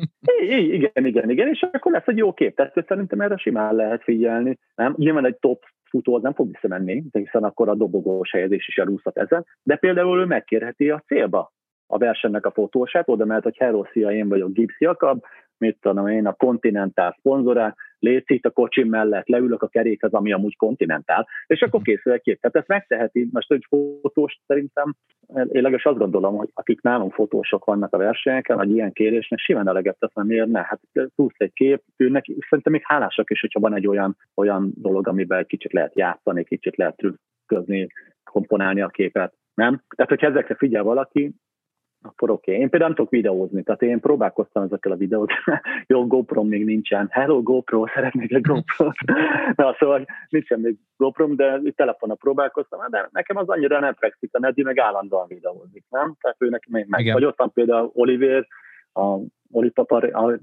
[SPEAKER 3] igen, igen, igen, és akkor lesz egy jó kép. Tehát szerintem erre simán lehet figyelni. Nem? Nyilván egy top futó nem fog visszamenni, de hiszen akkor a dobogós helyezés is elúszhat ezen, de például ő megkérheti a célba a versenynek a fotósát, oda mehet, hogy hello, szia, én vagyok Gibbs Jakab, mit tudom én, a Continental szponzorá, létsz itt a kocsim mellett, leülök a kerékhez, ami amúgy Continental, és akkor készül egy kép. Tehát ezt megteheti, most egy fotós szerintem, én legalábbis azt gondolom, hogy akik nálunk fotósok vannak a versenyeken, vagy ilyen kérésnek, simán eleget tesz, mert miért ne? Hát plusz egy kép, őnek szerintem még hálásak is, hogyha van egy olyan, olyan dolog, amiben kicsit lehet játszani, kicsit lehet trükközni, komponálni a képet. Nem? Tehát, hogyha ezekre figyel valaki, akkor oké. Okay. Én például nem tudok videózni, tehát én próbálkoztam ezekkel a videót. Jó, GoPro még nincsen. Hello GoPro, szeretnék egy GoPro. Na, szóval nincsen még GoPro, de telefonra próbálkoztam, de nekem az annyira nem fekszik, a Nedi meg állandóan videózik, nem? Tehát ő neki még meg. Igen. Vagy ott van például Oliver, a Oli Papa, a,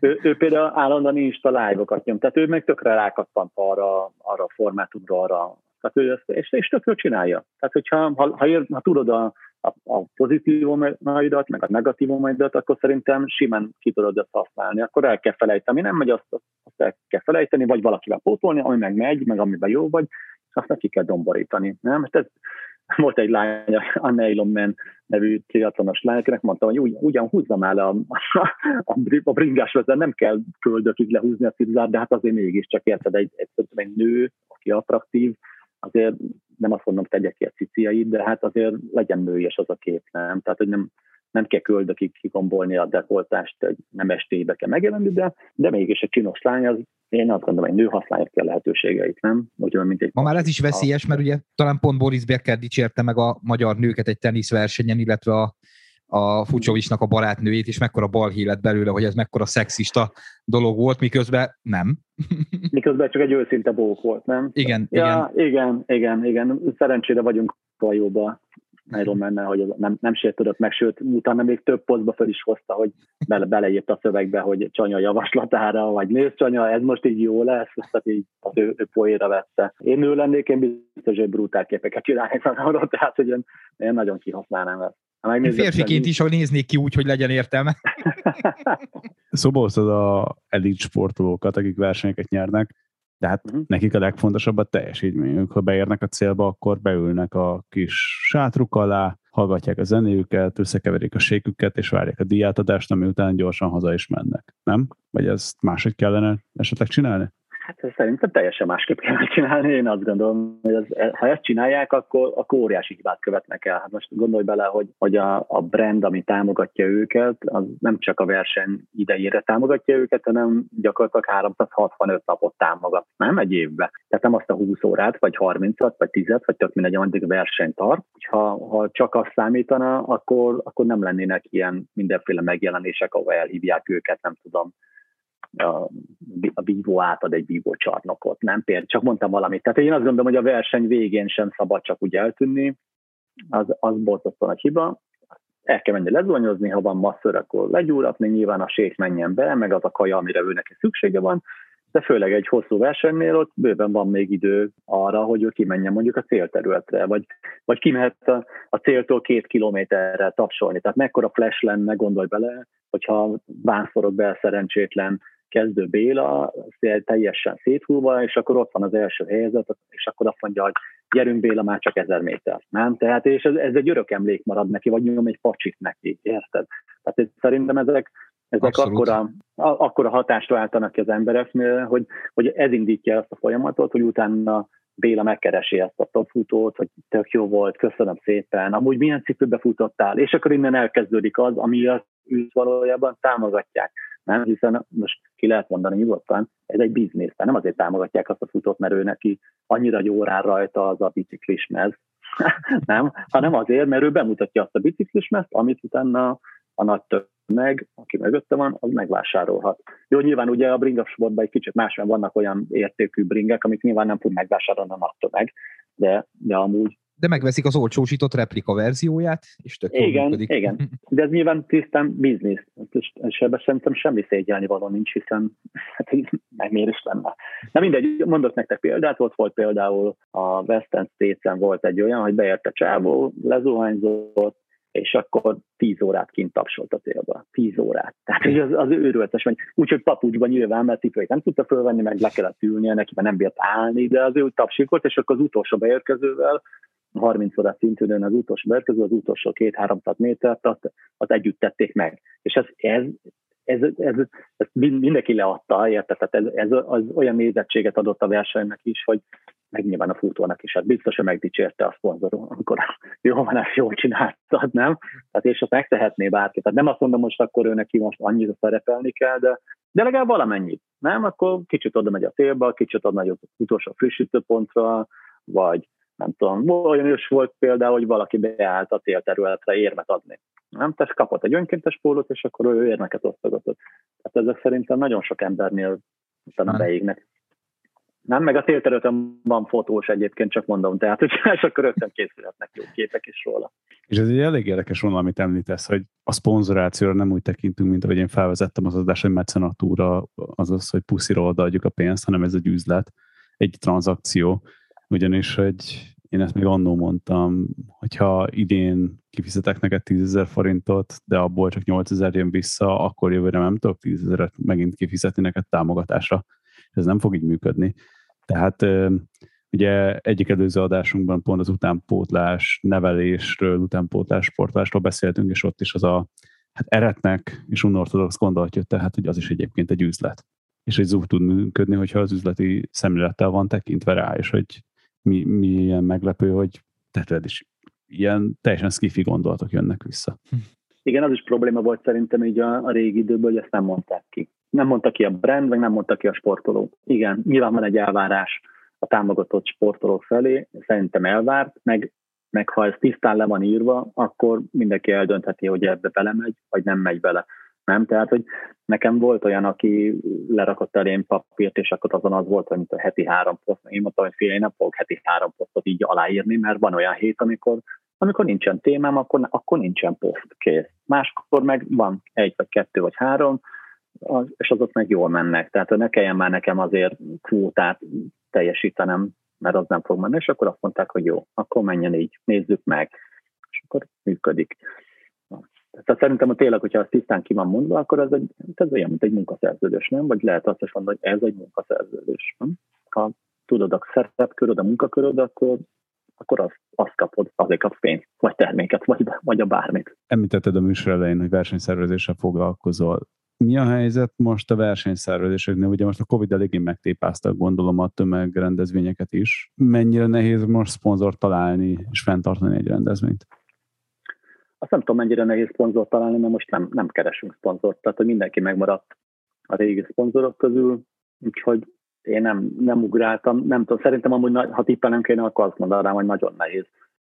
[SPEAKER 3] ő, ő, például állandóan Insta live-okat nyom, tehát ő meg tökre rákattant arra, arra a formátumra, arra, tehát ő ezt, és, és tökre csinálja. Tehát, hogyha ha, ha, ér, ha tudod a, a, a pozitívumaidat, meg a negatívumaidat, akkor szerintem simán ki tudod ezt használni. Akkor el kell felejteni, nem megy, azt, azt el kell felejteni, vagy valakivel pótolni, ami meg megy, meg amiben jó vagy, azt neki kell domborítani. Nem? Hát ez, volt egy lány, Anna Elon nevű triatlonos lány, akinek mondta, hogy ugy, ugyan húzzam el a, a, a bringás vezet, nem kell földökig lehúzni a cipzárt, de hát azért mégiscsak érted, egy, egy, egy nő, aki attraktív, azért nem azt mondom, tegyek ki a ciciait, de hát azért legyen nőies az a kép, nem? Tehát, hogy nem, nem kell köldökig kigombolni a dekoltást, hogy nem estébe kell megjelenni, de, de mégis egy csinos lány az én azt gondolom, hogy nő használja ki a lehetőségeit, nem?
[SPEAKER 2] Úgy, mint egy Ma már ez is veszélyes, mert ugye talán pont Boris Becker dicsérte meg a magyar nőket egy teniszversenyen, illetve a, a Fucsovicsnak a barátnőjét, és mekkora balhé lett belőle, hogy ez mekkora szexista dolog volt, miközben nem.
[SPEAKER 3] miközben csak egy őszinte bók volt, nem?
[SPEAKER 2] Igen,
[SPEAKER 3] ja, igen. Igen, igen, igen. Szerencsére vagyunk vajóba Iron menne, hogy nem, nem sértődött meg, sőt, utána még több posztba fel is hozta, hogy bele, beleírt a szövegbe, hogy Csanya javaslatára, vagy nézd Csanya, ez most így jó lesz, tehát így az ő, ő poéra vette. Én ő lennék, én biztos, hogy brutál képeket csinálnék arról, tehát hogy én, én nagyon kihasználnám ezt.
[SPEAKER 2] Én férfiként is, hogy néznék ki úgy, hogy legyen értelme.
[SPEAKER 1] Szóval hoztad a elit sportolókat, akik versenyeket nyernek, de hát uh-huh. nekik a legfontosabb a teljesítményük. Ha beérnek a célba, akkor beülnek a kis sátruk alá, hallgatják a zenéjüket, összekeverik a séküket, és várják a diátadást, ami után gyorsan haza is mennek. Nem? Vagy ezt máshogy kellene esetleg csinálni?
[SPEAKER 3] Hát szerintem teljesen másképp kell csinálni. Én azt gondolom, hogy ez, ha ezt csinálják, akkor, akkor óriási hibát követnek el. Hát most gondolj bele, hogy, hogy a, a brand, ami támogatja őket, az nem csak a verseny idejére támogatja őket, hanem gyakorlatilag 365 napot támogat, nem egy évbe. Tehát nem azt a 20 órát, vagy 30-at, vagy 10-et, vagy tök mindegy, ameddig verseny tart. Ha, ha csak azt számítana, akkor, akkor nem lennének ilyen mindenféle megjelenések, ahol elhívják őket, nem tudom, a, a bívó átad egy bívó csarnokot, nem? Például csak mondtam valamit. Tehát én azt gondolom, hogy a verseny végén sem szabad csak úgy eltűnni, az, az borzasztó nagy hiba. El kell menni lezonyozni, ha van masször, akkor legyúratni, nyilván a sét menjen be, meg az a kaja, amire ő neki szüksége van, de főleg egy hosszú versenynél ott bőven van még idő arra, hogy ő kimenjen mondjuk a célterületre, vagy, vagy kimehet a, a céltól két kilométerre tapsolni. Tehát mekkora flash lenne, gondolj bele, hogyha bánszorok be szerencsétlen kezdő Béla, teljesen széthúlva, és akkor ott van az első helyzet, és akkor azt mondja, hogy gyerünk Béla, már csak ezer méter, nem? Tehát, és ez, ez egy örök emlék marad neki, vagy nyom egy pacsit neki, érted? Tehát szerintem ezek, ezek akkora, akkora hatást váltanak ki az embereknél, hogy, hogy ez indítja ezt a folyamatot, hogy utána Béla megkeresi ezt a topfutót, hogy tök jó volt, köszönöm szépen, amúgy milyen cipőbe futottál, és akkor innen elkezdődik az, ami az őt valójában támogatják nem? Hiszen most ki lehet mondani nyugodtan, ez egy biznisz, nem azért támogatják azt a futót, mert ő neki annyira jó rá rajta az a biciklismez, nem? Hanem azért, mert ő bemutatja azt a biciklismezt, amit utána a nagy tömeg, aki mögötte van, az megvásárolhat. Jó, nyilván ugye a bringasportban egy kicsit másban vannak olyan értékű bringek, amik nyilván nem tud megvásárolni a nagy tömeg, de, de amúgy
[SPEAKER 2] de megveszik az olcsósított replika verzióját, és tök
[SPEAKER 3] Igen, működik. igen. De ez nyilván tisztán biznisz. És ebben szerintem semmi szégyelni való nincs, hiszen hát, meg miért is lenne. Na mindegy, mondok nektek példát, ott volt például a West End States-en volt egy olyan, hogy beérte csávó, lezuhányzott, és akkor tíz órát kint tapsolt a célba. Tíz órát. Tehát hogy az, az őrületes, vagy úgyhogy papucsban nyilván, mert cipőjét nem tudta fölvenni, meg le kellett ülnie neki, mert nem bírt állni, de az ő tapsikolt, és akkor az utolsó beérkezővel 30 órás szintűnőn az utolsó beérkező, az utolsó két-háromszat métert, azt, azt együtt tették meg. És ez, ez, ez, ez, ez mindenki leadta, érted? Tehát ez, ez az olyan nézettséget adott a versenynek is, hogy meg nyilván a futónak is, hát biztos, hogy megdicsérte a szponzor, amikor jó van, ezt jól csináltad, nem? Tehát és azt megtehetné bárki. Tehát nem azt mondom, most akkor ő neki most annyit szerepelni kell, de, de legalább valamennyit, nem? Akkor kicsit oda megy a célba, kicsit oda megy az utolsó frissítőpontra, vagy nem tudom, olyan is volt például, hogy valaki beállt a célterületre érmet adni. Nem? Tehát kapott egy önkéntes pólót, és akkor ő érmeket osztogatott. Tehát ezek szerintem nagyon sok embernél utána beégnek. Nem, meg a célterületen van fotós egyébként, csak mondom, tehát hogy és akkor rögtön készülhetnek jó képek is róla.
[SPEAKER 1] És ez egy elég érdekes vonal, amit említesz, hogy a szponzorációra nem úgy tekintünk, mint ahogy én felvezettem az adást, hogy mecenatúra, azaz, hogy pusziról odaadjuk a pénzt, hanem ez egy üzlet, egy tranzakció ugyanis, hogy én ezt még annó mondtam, hogyha idén kifizetek neked 10 ezer forintot, de abból csak 8 ezer jön vissza, akkor jövőre nem tudok 10 ezeret megint kifizetni neked támogatásra. Ez nem fog így működni. Tehát Ugye egyik előző adásunkban pont az utánpótlás nevelésről, utánpótlás sportlásról beszéltünk, és ott is az a hát eretnek és unortodox gondolat jött tehát, hogy az is egyébként egy üzlet. És hogy úgy tud működni, hogyha az üzleti szemlélettel van tekintve rá, és hogy mi, mi ilyen meglepő, hogy tehát is ilyen teljesen skifi gondolatok jönnek vissza.
[SPEAKER 3] Igen, az is probléma volt szerintem így a, a régi időből, hogy ezt nem mondták ki. Nem mondta ki a brand, meg nem mondta ki a sportoló. Igen, nyilván van egy elvárás a támogatott sportolók felé, szerintem elvárt, meg, meg ha ez tisztán le van írva, akkor mindenki eldöntheti, hogy ebbe belemegy, vagy nem megy bele. Nem? Tehát, hogy nekem volt olyan, aki lerakott elém papírt, és akkor azon az volt, hogy mint a heti három poszt. Én mondtam, hogy fél, én nem fogok heti három posztot így aláírni, mert van olyan hét, amikor, amikor nincsen témám, akkor, akkor nincsen poszt, kész. Máskor meg van egy, vagy kettő, vagy három, az, és azok meg jól mennek. Tehát ne kelljen már nekem azért kvótát teljesítenem, mert az nem fog menni, és akkor azt mondták, hogy jó, akkor menjen így, nézzük meg, és akkor működik. Tehát szerintem a tényleg, hogyha az tisztán ki van mondva, akkor ez, egy, ez olyan, mint egy munkaszerződés, nem? Vagy lehet azt is mondani, hogy ez egy munkaszerződés, nem? Ha tudod a szerepköröd, a munkaköröd, akkor akkor azt, azt kapod, azért kapsz pénzt, vagy terméket, vagy, vagy a bármit.
[SPEAKER 1] Említetted a műsor elején, hogy versenyszervezéssel foglalkozol. Mi a helyzet most a versenyszervezéseknél? Ugye most a Covid eléggé megtépáztak, gondolom a tömegrendezvényeket is. Mennyire nehéz most szponzort találni és fenntartani egy rendezvényt?
[SPEAKER 3] Azt nem tudom, mennyire nehéz szponzort találni, mert most nem, nem keresünk szponzort. Tehát, hogy mindenki megmaradt a régi szponzorok közül, úgyhogy én nem, nem ugráltam. Nem tudom, szerintem amúgy, ha tippelnem kéne, akkor azt mondanám, hogy nagyon nehéz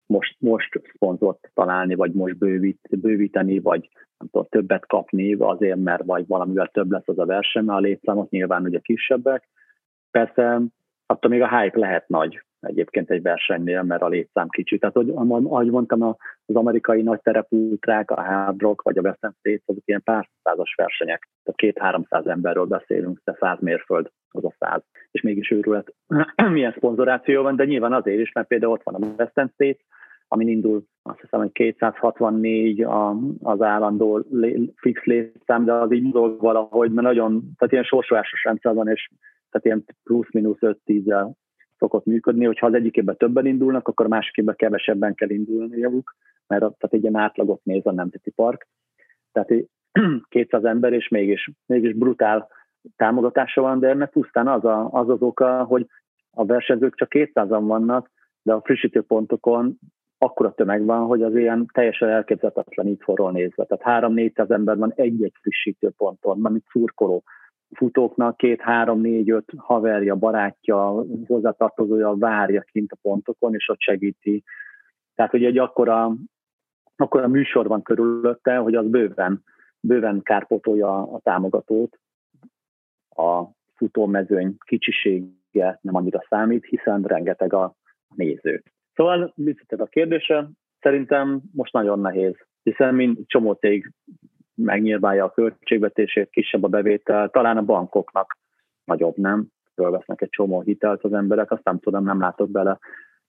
[SPEAKER 3] most, most szponzort találni, vagy most bővít, bővíteni, vagy nem tudom, többet kapni azért, mert vagy valamivel több lesz az a verseny, mert a létszámok nyilván ugye kisebbek. Persze attól még a hype lehet nagy egyébként egy versenynél, mert a létszám kicsi. Tehát, hogy, ahogy mondtam, az amerikai nagy terepultrák, a Hard vagy a Western States, azok ilyen pár százas versenyek. Tehát két-háromszáz emberről beszélünk, de száz mérföld az a száz. És mégis őrület, milyen szponzoráció van, de nyilván azért is, mert például ott van a Western States, amin indul azt hiszem, hogy 264 a, az állandó fix létszám, de az így mozog valahogy, mert nagyon, tehát ilyen sorsolásos rendszer van, és tehát ilyen plusz-minusz 5-10-el szokott működni, hogyha az egyikében többen indulnak, akkor a másikében kevesebben kell indulniuk, mert tehát egy ilyen átlagot néz a Nemzeti Park. Tehát 200 ember, és mégis, mégis brutál támogatása van, de ennek pusztán az, a, az az oka, hogy a versenyzők csak 200-an vannak, de a frissítőpontokon akkora tömeg van, hogy az ilyen teljesen elképzelhetetlen így forról nézve. Tehát 3-400 ember van egy-egy frissítőponton, mint szurkoló futóknak két, három, négy, öt haverja, barátja, hozzátartozója várja kint a pontokon, és ott segíti. Tehát, hogy egy akkora, akkora műsor van körülötte, hogy az bőven, bőven kárpotolja a támogatót. A futómezőny kicsisége nem annyira számít, hiszen rengeteg a néző. Szóval visszatérve a kérdése, szerintem most nagyon nehéz, hiszen mint csomó cég megnyilválja a költségvetését, kisebb a bevétel, talán a bankoknak nagyobb, nem? Fölvesznek egy csomó hitelt az emberek, azt nem tudom, nem látok bele.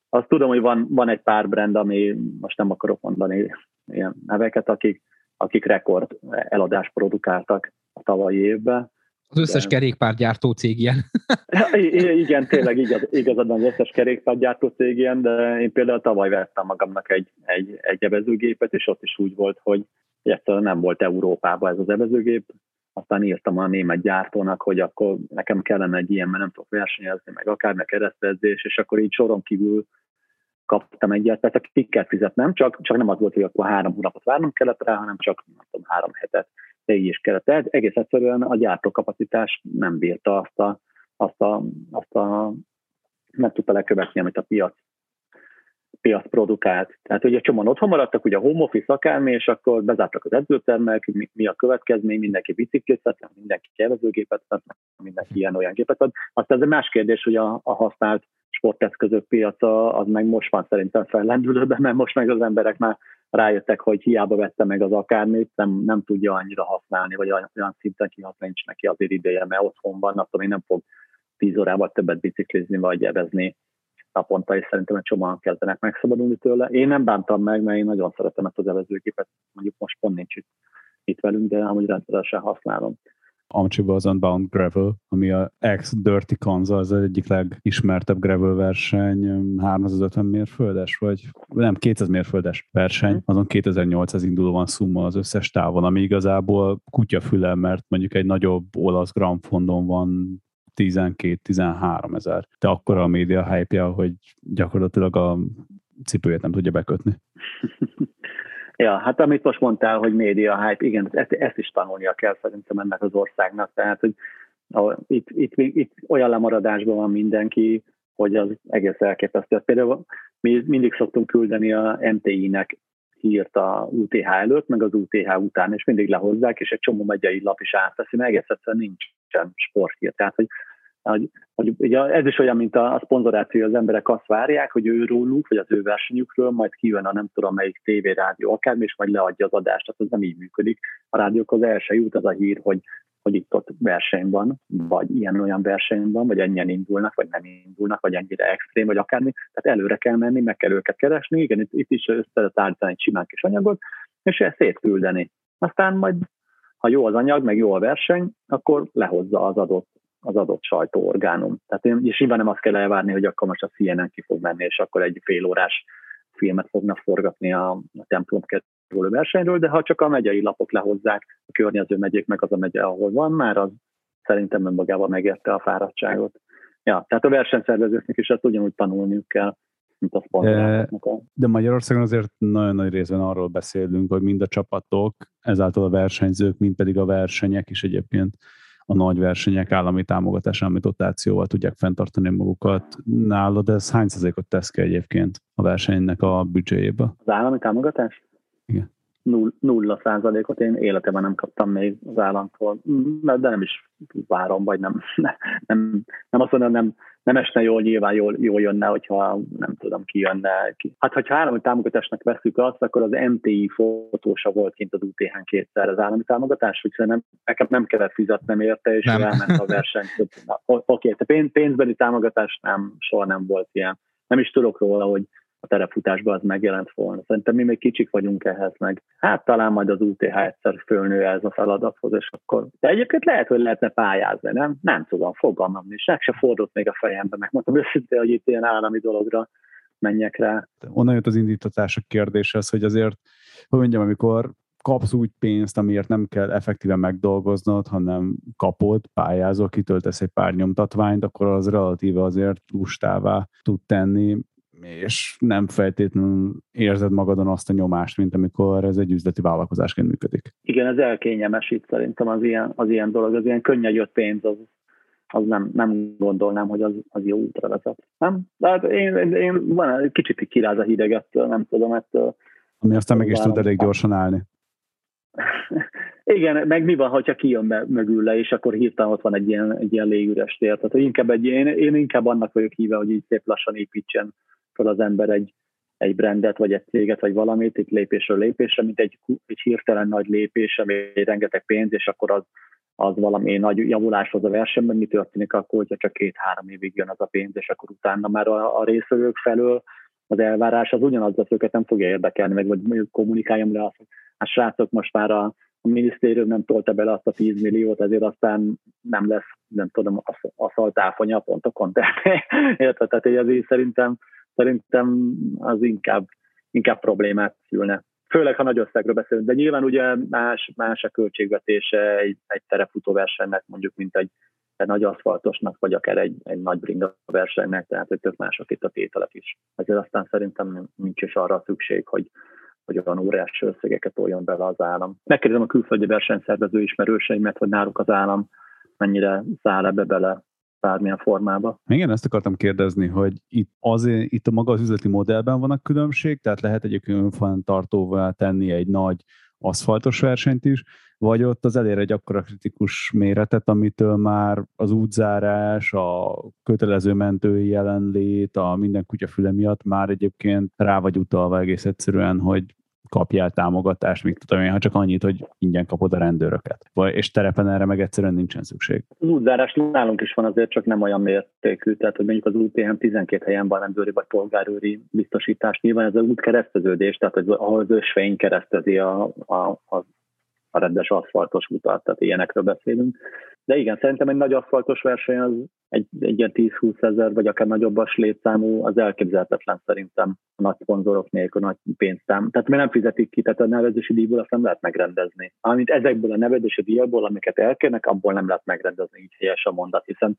[SPEAKER 3] Azt tudom, hogy van, van egy pár brand, ami most nem akarok mondani ilyen neveket, akik, akik rekord eladást produkáltak a tavalyi évben.
[SPEAKER 2] Az összes de... kerékpárgyártó cég ilyen.
[SPEAKER 3] igen, tényleg igaz, igazad az összes kerékpárgyártó cég ilyen, de én például tavaly vettem magamnak egy, egy, egy evezőgépet, és ott is úgy volt, hogy egyszerűen nem volt Európában ez az evezőgép, aztán írtam a német gyártónak, hogy akkor nekem kellene egy ilyen, mert nem tudok versenyezni, meg akár meg keresztezés, és akkor így soron kívül kaptam egyet, tehát ki kell fizetnem, csak, csak nem az volt, hogy akkor három hónapot várnom kellett rá, hanem csak nem tudom, három hetet, de így is kellett. Tehát egész egyszerűen a gyártókapacitás nem bírta azt a, azt a, azt a nem tudta lekövetni, amit a piac piac produkált. Tehát ugye csomóan otthon maradtak, ugye a home office akármi, és akkor bezártak az edzőtermek, mi, a következmény, mindenki biciklit vett, mindenki kevezőgépet vett, mindenki ilyen olyan gépet vett. Aztán ez egy más kérdés, hogy a, a használt sporteszközök piaca az meg most van szerintem fellendülőben, mert most meg az emberek már rájöttek, hogy hiába vette meg az akármit, nem, nem tudja annyira használni, vagy olyan szinten kihasználni, nincs neki azért ideje, mert otthon van, attól még nem fog tíz órával többet biciklizni, vagy evezni naponta, és szerintem egy csomóan kezdenek megszabadulni tőle. Én nem bántam meg, mert én nagyon szeretem ezt az evezőgépet, mondjuk most pont nincs itt, itt velünk, de amúgy rendszeresen használom.
[SPEAKER 1] Amcsiba az Unbound Gravel, ami a ex Dirty Kansas, az egyik legismertebb gravel verseny, 350 mérföldes, vagy nem, 200 mérföldes verseny, mhm. azon 2800 indulóan szumma az összes távon, ami igazából kutyafüle, mert mondjuk egy nagyobb olasz Grand Fondon van 12-13 ezer. De akkor a média hype hogy gyakorlatilag a cipőjét nem tudja bekötni.
[SPEAKER 3] Ja, hát amit most mondtál, hogy média hype, igen, ezt, ezt is tanulnia kell szerintem ennek az országnak. Tehát, hogy itt, itt, itt olyan lemaradásban van mindenki, hogy az egész elképesztő. Például mi mindig szoktunk küldeni a MTI-nek hírt a UTH előtt, meg az UTH után, és mindig lehozzák, és egy csomó megyei lap is átveszi, mert egész egyszerűen nincsen sporthír. Tehát, hogy hogy, hogy ugye ez is olyan, mint a, a szponzoráció, az emberek azt várják, hogy ő róluk, vagy az ő versenyükről majd kijön a nem tudom melyik tévé, rádió, akármi, és majd leadja az adást, tehát ez nem így működik. A rádiók az első jut az a hír, hogy, hogy itt ott verseny van, vagy ilyen-olyan verseny van, vagy ennyien indulnak, vagy nem indulnak, vagy ennyire extrém, vagy akármi. Tehát előre kell menni, meg kell őket keresni, igen, itt, itt is össze tárgyalni egy simán kis anyagot, és ezt szétküldeni. Aztán majd, ha jó az anyag, meg jó a verseny, akkor lehozza az adott az adott sajtóorgánum. Tehát én, nyilván nem azt kell elvárni, hogy akkor most a CNN ki fog menni, és akkor egy fél órás filmet fognak forgatni a, a templom kerülő versenyről, de ha csak a megyei lapok lehozzák a környező megyék, meg az a megye, ahol van, már az szerintem önmagában megérte a fáradtságot. Ja, tehát a versenyszervezőknek is ezt ugyanúgy tanulniuk kell, mint a
[SPEAKER 1] de, de Magyarországon azért nagyon nagy részben arról beszélünk, hogy mind a csapatok, ezáltal a versenyzők, mind pedig a versenyek is egyébként a nagy versenyek állami támogatás, állami dotációval tudják fenntartani magukat. Nálad ez hány százalékot tesz ki egyébként a versenynek a büdzséjébe?
[SPEAKER 3] Az állami támogatás?
[SPEAKER 1] Igen.
[SPEAKER 3] Null, nulla százalékot én életemben nem kaptam még az államtól, de nem is várom, vagy nem, nem, nem azt mondom, nem, nem esne jól, nyilván jól, jól jönne, hogyha nem tudom, ki jönne. Ki. Hát, hogyha állami támogatásnak veszük azt, akkor az MTI fotósa volt kint az UTH-n kétszer az állami támogatás, úgyhogy nem, nekem nem kellett fizetnem érte, és nem. elment a verseny. Oké, okay, pénz, pénzbeli támogatás nem, soha nem volt ilyen. Nem is tudok róla, hogy a terepfutásban az megjelent volna. Szerintem mi még kicsik vagyunk ehhez meg. Hát talán majd az UTH egyszer fölnő ez a feladathoz, és akkor... De egyébként lehet, hogy lehetne pályázni, nem? Nem tudom, fogalmam is. Meg se fordult még a fejembe, megmondtam őszintén, hogy itt ilyen állami dologra menjek rá.
[SPEAKER 1] Onnan jött az indítatás a kérdéshez, hogy azért, hogy mondjam, amikor kapsz úgy pénzt, amiért nem kell effektíven megdolgoznod, hanem kapod, pályázol, kitöltesz egy pár nyomtatványt, akkor az relatíve azért lustává tud tenni és nem feltétlenül érzed magadon azt a nyomást, mint amikor ez egy üzleti vállalkozásként működik.
[SPEAKER 3] Igen, ez elkényelmesít szerintem az ilyen, az ilyen dolog, az ilyen könnyen jött pénz, az, az nem, nem gondolnám, hogy az, az jó útra vezet. Nem? De hát én, én, én van egy kicsit kiráz a hideg ettől, nem tudom, ettől.
[SPEAKER 1] Ami aztán meg is tud elég gyorsan állni.
[SPEAKER 3] Igen, meg mi van, ha kijön be mögül le, és akkor hirtelen ott van egy ilyen, egy ilyen légüres tér. Tehát inkább egy, én, én inkább annak vagyok híve, hogy így szép lassan építsen fel az ember egy, egy brandet, vagy egy céget, vagy valamit, itt lépésről lépésre, mint egy, egy hirtelen nagy lépés, ami rengeteg pénz, és akkor az, az valami nagy javuláshoz a versenyben, mi történik akkor, hogyha csak két-három évig jön az a pénz, és akkor utána már a, a részvevők felől az elvárás az ugyanaz, az őket nem fogja érdekelni, meg vagy mondjuk kommunikáljam le azt, hogy hát srácok, most már a, a minisztérium nem tolta bele azt a 10 milliót, ezért aztán nem lesz, nem tudom, a szaltáfonya a pontokon. Tehát, tehát ez szerintem szerintem az inkább, inkább problémát szülne. Főleg, ha nagy összegről beszélünk, de nyilván ugye más, más a költségvetése egy, egy terepfutóversenynek, mondjuk, mint egy, egy nagy aszfaltosnak, vagy akár egy, egy nagy bringa versenynek, tehát hogy tök mások itt a tételek is. Ezért aztán szerintem nincs is arra szükség, hogy, hogy olyan óriási összegeket toljon bele az állam. Megkérdezem a külföldi versenyszervező ismerőseimet, hogy náluk az állam mennyire száll ebbe bele, bármilyen formába.
[SPEAKER 1] Igen, ezt akartam kérdezni, hogy itt, azért, itt a maga az üzleti modellben van a különbség, tehát lehet egyébként tartóvá tenni egy nagy aszfaltos versenyt is, vagy ott az elér egy akkora kritikus méretet, amitől már az útzárás, a kötelező mentői jelenlét, a minden kutyafüle miatt már egyébként rá vagy utalva egész egyszerűen, hogy kapjál támogatást, még tudom én, ha csak annyit, hogy ingyen kapod a rendőröket. Vagy, és terepen erre meg egyszerűen nincsen szükség.
[SPEAKER 3] Az útzárás nálunk is van azért, csak nem olyan mértékű. Tehát, hogy mondjuk az UTM 12 helyen van rendőri vagy polgárőri biztosítás. Nyilván ez az út kereszteződés, tehát hogy ahol az ösvény keresztezi a, a, a a rendes aszfaltos utat, tehát ilyenekről beszélünk. De igen, szerintem egy nagy aszfaltos verseny az egy, egy ilyen 10-20 ezer, vagy akár nagyobbas létszámú, az elképzelhetetlen szerintem a nagy szponzorok nélkül, a nagy pénztám. Tehát mi nem fizetik ki, tehát a nevezési díjból azt nem lehet megrendezni. Amint ezekből a nevezési díjból, amiket elkérnek, abból nem lehet megrendezni, így helyes a mondat, hiszen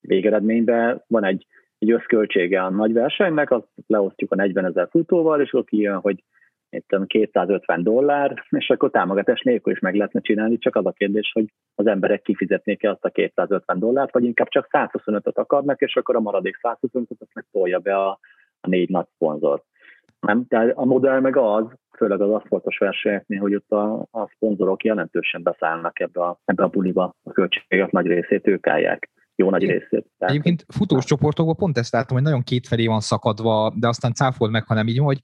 [SPEAKER 3] végeredményben van egy, egy összköltsége a nagy versenynek, azt leosztjuk a 40 ezer futóval, és akkor kijön, hogy itt 250 dollár, és akkor támogatás nélkül is meg lehetne csinálni, csak az a kérdés, hogy az emberek kifizetnék-e azt a 250 dollárt, vagy inkább csak 125-öt akarnak, és akkor a maradék 125-öt azt meg tolja be a, a négy nagy szponzor. Nem? Tehát a modell meg az, főleg az aszfaltos versenyeknél, hogy ott a, a szponzorok jelentősen beszállnak ebbe a, ebbe a buliba, a költségek nagy részét ők állják jó nagy részét.
[SPEAKER 2] Tehát, Egyébként futós csoportokban pont ezt látom, hogy nagyon kétfelé van szakadva, de aztán cáfold meg, hanem így, hogy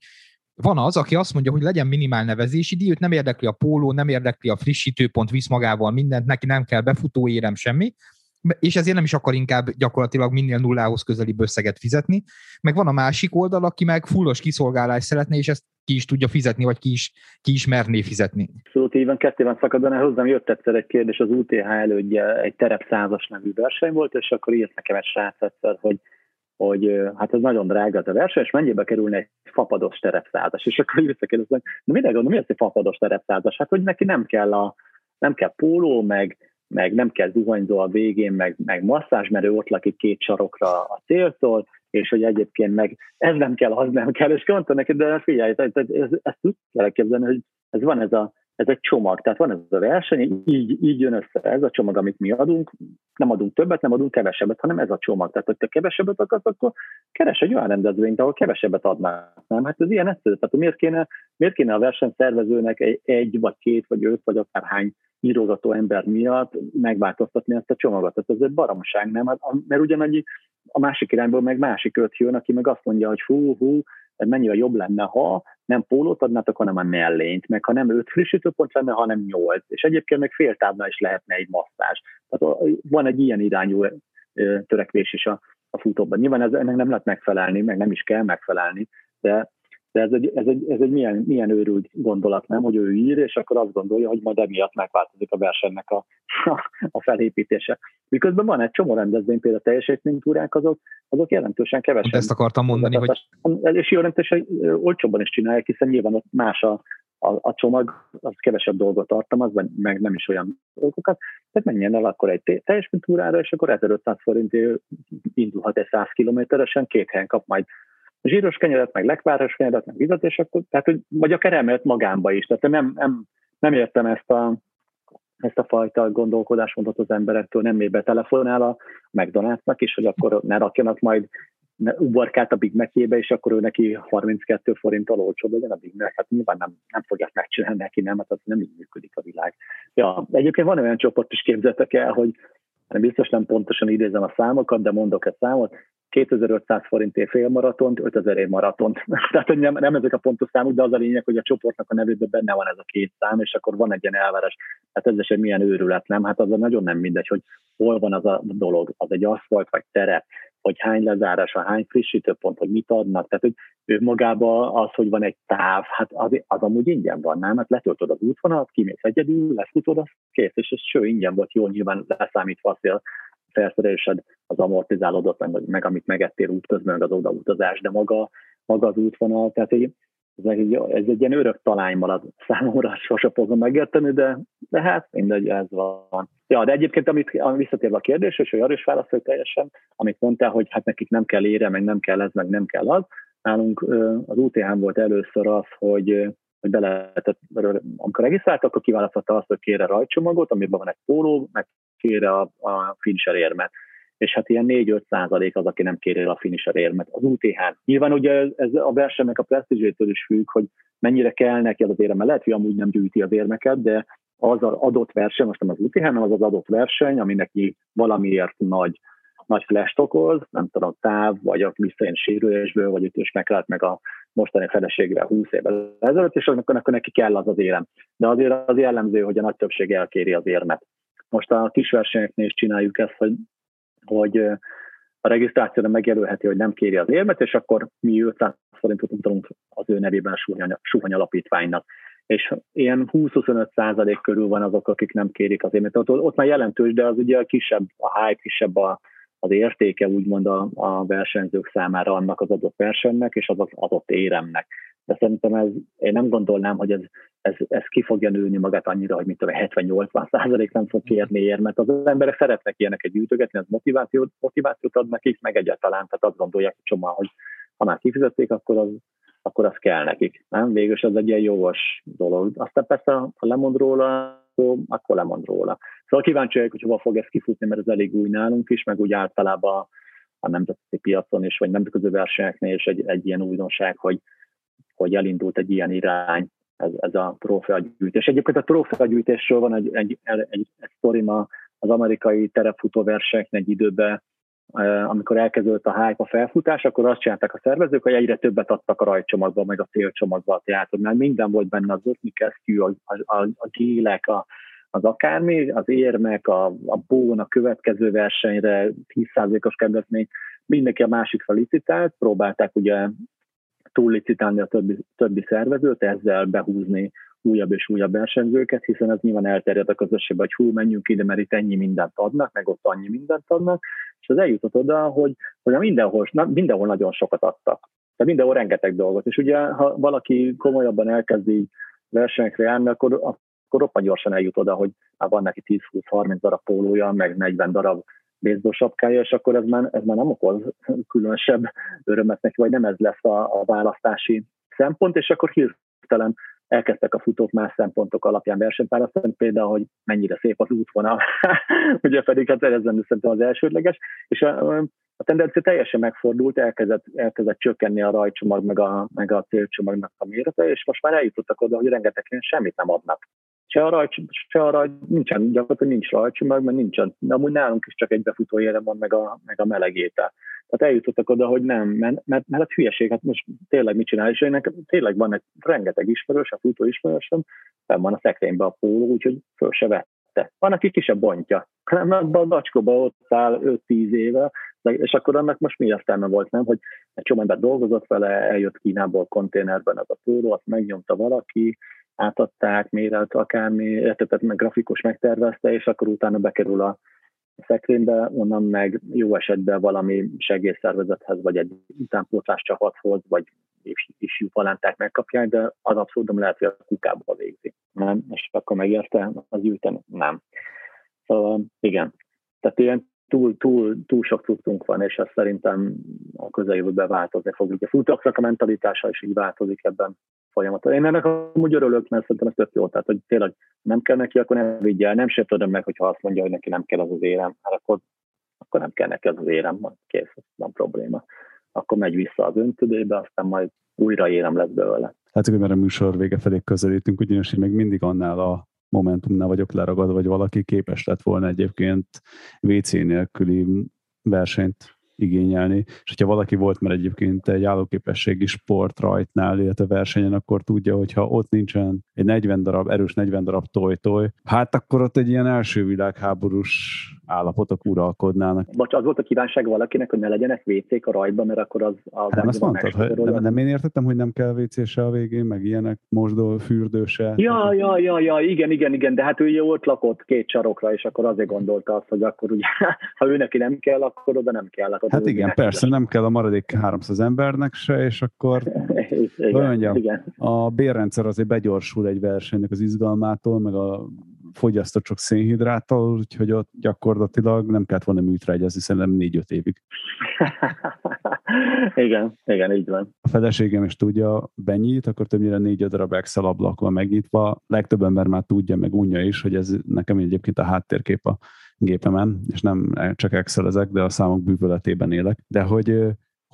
[SPEAKER 2] van az, aki azt mondja, hogy legyen minimál nevezési díj, őt nem érdekli a póló, nem érdekli a frissítőpont, visz magával mindent, neki nem kell befutó érem semmi, és ezért nem is akar inkább gyakorlatilag minél nullához közelibb összeget fizetni. Meg van a másik oldal, aki meg fullos kiszolgálást szeretné, és ezt ki is tudja fizetni, vagy ki is, ki is merné fizetni.
[SPEAKER 3] Abszolút így van, kettőben szakadban, hozzám jött egyszer egy kérdés, az UTH elődje egy terep százas nevű verseny volt, és akkor írt nekem egy srác egyszer, hogy hogy hát ez nagyon drága a verseny, és mennyibe kerülne egy fapados terepszázas. És akkor visszakérdezem, hogy na mire gondolom, mi az egy fapados terepszázas? Hát, hogy neki nem kell, a, nem kell póló, meg, meg nem kell zuhanyzó a végén, meg, meg masszázs, mert ő ott lakik két sarokra a céltól, és hogy egyébként meg ez nem kell, az nem kell, és mondta neki, de figyelj, ez, ez, ez, ezt tud kell hogy ez van ez a ez egy csomag, tehát van ez a verseny, így, így jön össze ez a csomag, amit mi adunk, nem adunk többet, nem adunk kevesebbet, hanem ez a csomag. Tehát, hogy kevesebbet akarsz, akkor keres egy olyan rendezvényt, ahol kevesebbet adnál. Nem? Hát ez ilyen egyszerű. Tehát miért kéne, miért kéne a versenyszervezőnek egy, egy, vagy két, vagy öt, vagy akár hány írogató ember miatt megváltoztatni ezt a csomagot. Tehát ez egy baromság, nem? Hát, mert ugyanannyi a másik irányból meg másik öt jön, aki meg azt mondja, hogy hú, hú, mennyire jobb lenne, ha nem pólót adnátok, hanem a mellényt, meg ha nem öt frissítőpont lenne, hanem nyolc. És egyébként meg fél is lehetne egy masszás. Tehát van egy ilyen irányú törekvés is a, a futóban. Nyilván ez, ennek nem lehet megfelelni, meg nem is kell megfelelni, de de ez egy, ez egy, ez egy milyen, milyen őrült gondolat, nem, hogy ő ír, és akkor azt gondolja, hogy majd emiatt megváltozik a versenynek a, a, a felépítése. Miközben van egy csomó rendezvény, például a teljesítménytúrák, azok, azok jelentősen kevesebb.
[SPEAKER 2] Ezt akartam mondani, hogy...
[SPEAKER 3] És jelentősen olcsóban is csinálják, hiszen nyilván ott más a, a, a csomag, az kevesebb dolgot tartalmaz, vagy meg nem is olyan dolgokat. Tehát menjen el akkor egy teljesítménytúrára, és akkor 1500 forintért indulhat egy 100 kilométeresen, két helyen kap majd zsíros kenyeret, meg lekváros kenyeret, meg vizet, és akkor, tehát, hogy, vagy a emelt magánba is. Tehát nem, nem, nem értem ezt a, ezt a fajta gondolkodásmódot az emberektől, nem még betelefonál a McDonald'snak is, hogy akkor ne rakjanak majd uborkát a Big Mac-jébe, és akkor ő neki 32 forinttal olcsóbb legyen a Big Mac. Hát nyilván nem, nem fogják megcsinálni neki, nem, hát az nem így működik a világ. Ja, egyébként van olyan csoport is képzeltek el, hogy biztos nem pontosan idézem a számokat, de mondok egy számot, 2500 forintért félmaratont, 5000 év maratont. Tehát nem, nem ezek a pontos számok, de az a lényeg, hogy a csoportnak a nevében benne van ez a két szám, és akkor van egy ilyen elvárás. Hát ez is egy milyen őrület, nem? Hát az nagyon nem mindegy, hogy hol van az a dolog, az egy aszfalt vagy terep, hogy hány lezárás, hány frissítőpont, hogy mit adnak. Tehát, hogy ő magába az, hogy van egy táv, hát az, az amúgy ingyen van, nem? Hát letöltöd az útvonalat, kimész egyedül, lefutod, az kész, és ez ső, ingyen volt, jó, nyilván leszámítva a felszerelésed, az amortizálódott, meg, meg amit megettél útközben, meg az odautazás, de maga, maga az útvonal, tehát egy, ez egy, ez egy ilyen örök talány marad számomra, sose fogom megérteni, de, de hát mindegy, ez van. Ja, de egyébként, amit, amit visszatérve a kérdés, és hogy arra is válaszolj teljesen, amit mondtál, hogy hát nekik nem kell ére, meg nem kell ez, meg nem kell az. Nálunk az UTH-n volt először az, hogy hogy be lehetett, amikor regisztrált, akkor kiválasztotta azt, hogy kére rajcsomagot, amiben van egy póló, meg kére a, a finisher érmet. És hát ilyen 4-5 százalék az, aki nem kéri a finisher érmet. Az UTH. Nyilván ugye ez a versenynek a presztízsétől is függ, hogy mennyire kell neki az érme. Lehet, hogy amúgy nem gyűjti az érmeket, de az az adott verseny, most nem az UTH, hanem az az adott verseny, ami neki valamiért nagy nagy flash okoz, nem tudom, táv, vagy a visszajön sérülésből, vagy ütős megállt meg a mostani feleségre 20 évvel ezelőtt, és akkor, akkor neki kell az az érem. De azért az jellemző, hogy a nagy többség elkéri az érmet. Most a kis versenyeknél is csináljuk ezt, hogy, hogy a regisztrációra megjelölheti, hogy nem kéri az érmet, és akkor mi 500 forintot utalunk az ő nevében a suhany, alapítványnak. és ilyen 20-25 százalék körül van azok, akik nem kérik azért, mert ott, ott már jelentős, de az ugye a kisebb, a hype, kisebb a, az értéke úgymond a, a versenyzők számára annak az adott versenynek, és az az adott éremnek. De szerintem ez, én nem gondolnám, hogy ez, ez, ez ki fogja nőni magát annyira, hogy mit tudom, 70-80 százalék nem fog kérni ér, mert az emberek szeretnek ilyeneket gyűjtögetni, az motivációt, motivációt ad nekik, meg egyáltalán, tehát azt gondolják csomag, hogy ha már kifizették, akkor az, akkor az kell nekik. Nem? Végülis ez egy ilyen jogos dolog. Aztán persze, ha lemond róla, akkor lemond róla. Szóval kíváncsi vagyok, hogy hova fog ez kifutni, mert ez elég új nálunk is, meg úgy általában a nemzeti piacon is, vagy nemzetközi versenyeknél is egy, egy ilyen újdonság, hogy, hogy elindult egy ilyen irány, ez, ez a trófeagyűjtés. Egyébként a trófeagyűjtésről van egy, egy, egy, egy, egy az amerikai terepfutó versenyeknek egy időben, amikor elkezdődött a hype a felfutás, akkor azt csinálták a szervezők, hogy egyre többet adtak a rajcsomagba, meg a célcsomagba tehát hogy már minden volt benne az ötni kesztyű, a, a, a gélek, a, az akármi, az érmek, a, a bón, a következő versenyre 10%-os kedvezmény, mindenki a másikra licitált, próbálták ugye túllicitálni a többi, többi szervezőt, ezzel behúzni újabb és újabb versenyzőket, hiszen ez nyilván elterjed a közösségbe, hogy hú, menjünk ide, mert itt ennyi mindent adnak, meg ott annyi mindent adnak, és az eljutott oda, hogy, hogy mindenhol, na, mindenhol nagyon sokat adtak. Tehát mindenhol rengeteg dolgot. És ugye, ha valaki komolyabban elkezdi versenyekre járni, akkor, akkor roppant gyorsan eljut oda, hogy már van neki 10-20-30 darab pólója, meg 40 darab baseball sapkája, és akkor ez már, ez már nem okoz különösebb örömet neki, vagy nem ez lesz a, a választási szempont, és akkor hirtelen elkezdtek a futók más szempontok alapján versenypálasztani, például, hogy mennyire szép az útvonal, ugye pedig hát ez nem szerintem az elsődleges, és a, a tendencia teljesen megfordult, elkezdett, elkezdett csökkenni a rajcsomag, meg a, meg a célcsomagnak a mérete, és most már eljutottak oda, hogy rengeteg semmit nem adnak. Se a rajt, se a rajt, nincsen, gyakorlatilag nincs rajcsomag, mert nincsen, de amúgy nálunk is csak egy befutó van, meg a, meg a melegétel. Tehát eljutottak oda, hogy nem, mert, mert, mert hát hülyeség, hát most tényleg mit csinál, és ennek tényleg van egy rengeteg ismerős, a futó ismerősöm, fenn van a szekrénybe a póló, úgyhogy föl se vette. Van, aki ki se bontja, hanem abban a dacskóba ott áll 5-10 éve, és akkor annak most mi értelme volt, nem? Hogy egy csomó ember dolgozott vele, eljött Kínából konténerben az a póló, azt megnyomta valaki, átadták, mérelt akármi, értetett meg grafikus megtervezte, és akkor utána bekerül a szekrénybe, onnan meg jó esetben valami segélyszervezethez, vagy egy utánpótlás csapathoz, vagy is palánták megkapják, de az nem lehet, hogy a kukába végzi. Nem? És akkor megérte az gyűjteni? Nem. Szóval igen. Tehát ilyen túl, túl, túl sok tudtunk van, és ez szerintem a közeljövőben változni fog. Ugye a a mentalitása is így változik ebben folyamaton. Én ennek amúgy örülök, mert szerintem ez tök jó. Tehát, hogy tényleg nem kell neki, akkor nem vigye. Nem tudom meg, hogyha azt mondja, hogy neki nem kell az az érem, hát akkor, akkor nem kell neki az az érem, majd kész, van probléma. Akkor megy vissza az öntüdébe, aztán majd újra érem lesz belőle.
[SPEAKER 1] Hát, hogy mert a műsor vége felé közelítünk, ugyanis én még mindig annál a momentumnál vagyok leragadva, vagy valaki képes lett volna egyébként WC nélküli versenyt igényelni. És hogyha valaki volt már egyébként egy állóképességi sport rajtnál, illetve versenyen, akkor tudja, hogy ha ott nincsen egy 40 darab, erős 40 darab toj-toj, hát akkor ott egy ilyen első világháborús állapotok uralkodnának.
[SPEAKER 3] Bocs, az volt a kívánság valakinek, hogy ne legyenek WC-k a rajtban, mert akkor az...
[SPEAKER 1] A nem azt mondtad, hogy nem, nem, én értettem, hogy nem kell WC se a végén, meg ilyenek, mosdó, fürdőse.
[SPEAKER 3] Ja, ja, ja, ja, igen, igen, igen, de hát ő ott lakott két sarokra, és akkor azért gondolta azt, hogy akkor ugye, ha ő neki nem kell, akkor oda nem kell. Akkor
[SPEAKER 1] hát igen, persze, nem kell a maradék 300 embernek se, és akkor igen, mondjam, igen. a bérrendszer azért begyorsul egy versenynek az izgalmától, meg a fogyasztott sok szénhidráttal, úgyhogy ott gyakorlatilag nem kellett volna műtre egyezni, szerintem négy-öt évig.
[SPEAKER 3] igen, igen, így van.
[SPEAKER 1] A feleségem is tudja, benyit, akkor többnyire négy-öt darab Excel ablak van megnyitva. Legtöbb ember már tudja, meg unja is, hogy ez nekem egyébként a háttérkép a gépemen, és nem csak Excel ezek, de a számok bűvöletében élek. De hogy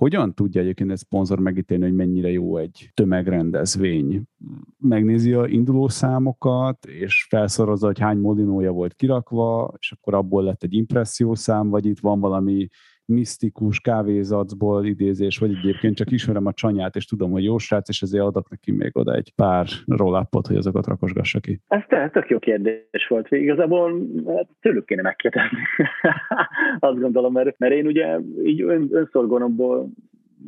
[SPEAKER 1] hogyan tudja egyébként egy szponzor megítélni, hogy mennyire jó egy tömegrendezvény? Megnézi a induló számokat, és felszorozza, hogy hány molinója volt kirakva, és akkor abból lett egy impressziószám, vagy itt van valami misztikus kávézacból idézés, vagy egyébként csak ismerem a csanyát, és tudom, hogy jó srác, és ezért adok neki még oda egy pár rollapot, hogy azokat rakosgassa ki.
[SPEAKER 3] Ez tök jó kérdés volt. Igazából hát, tőlük kéne megkérdezni. Azt gondolom, mert, mert én ugye így ön, önszorgonomból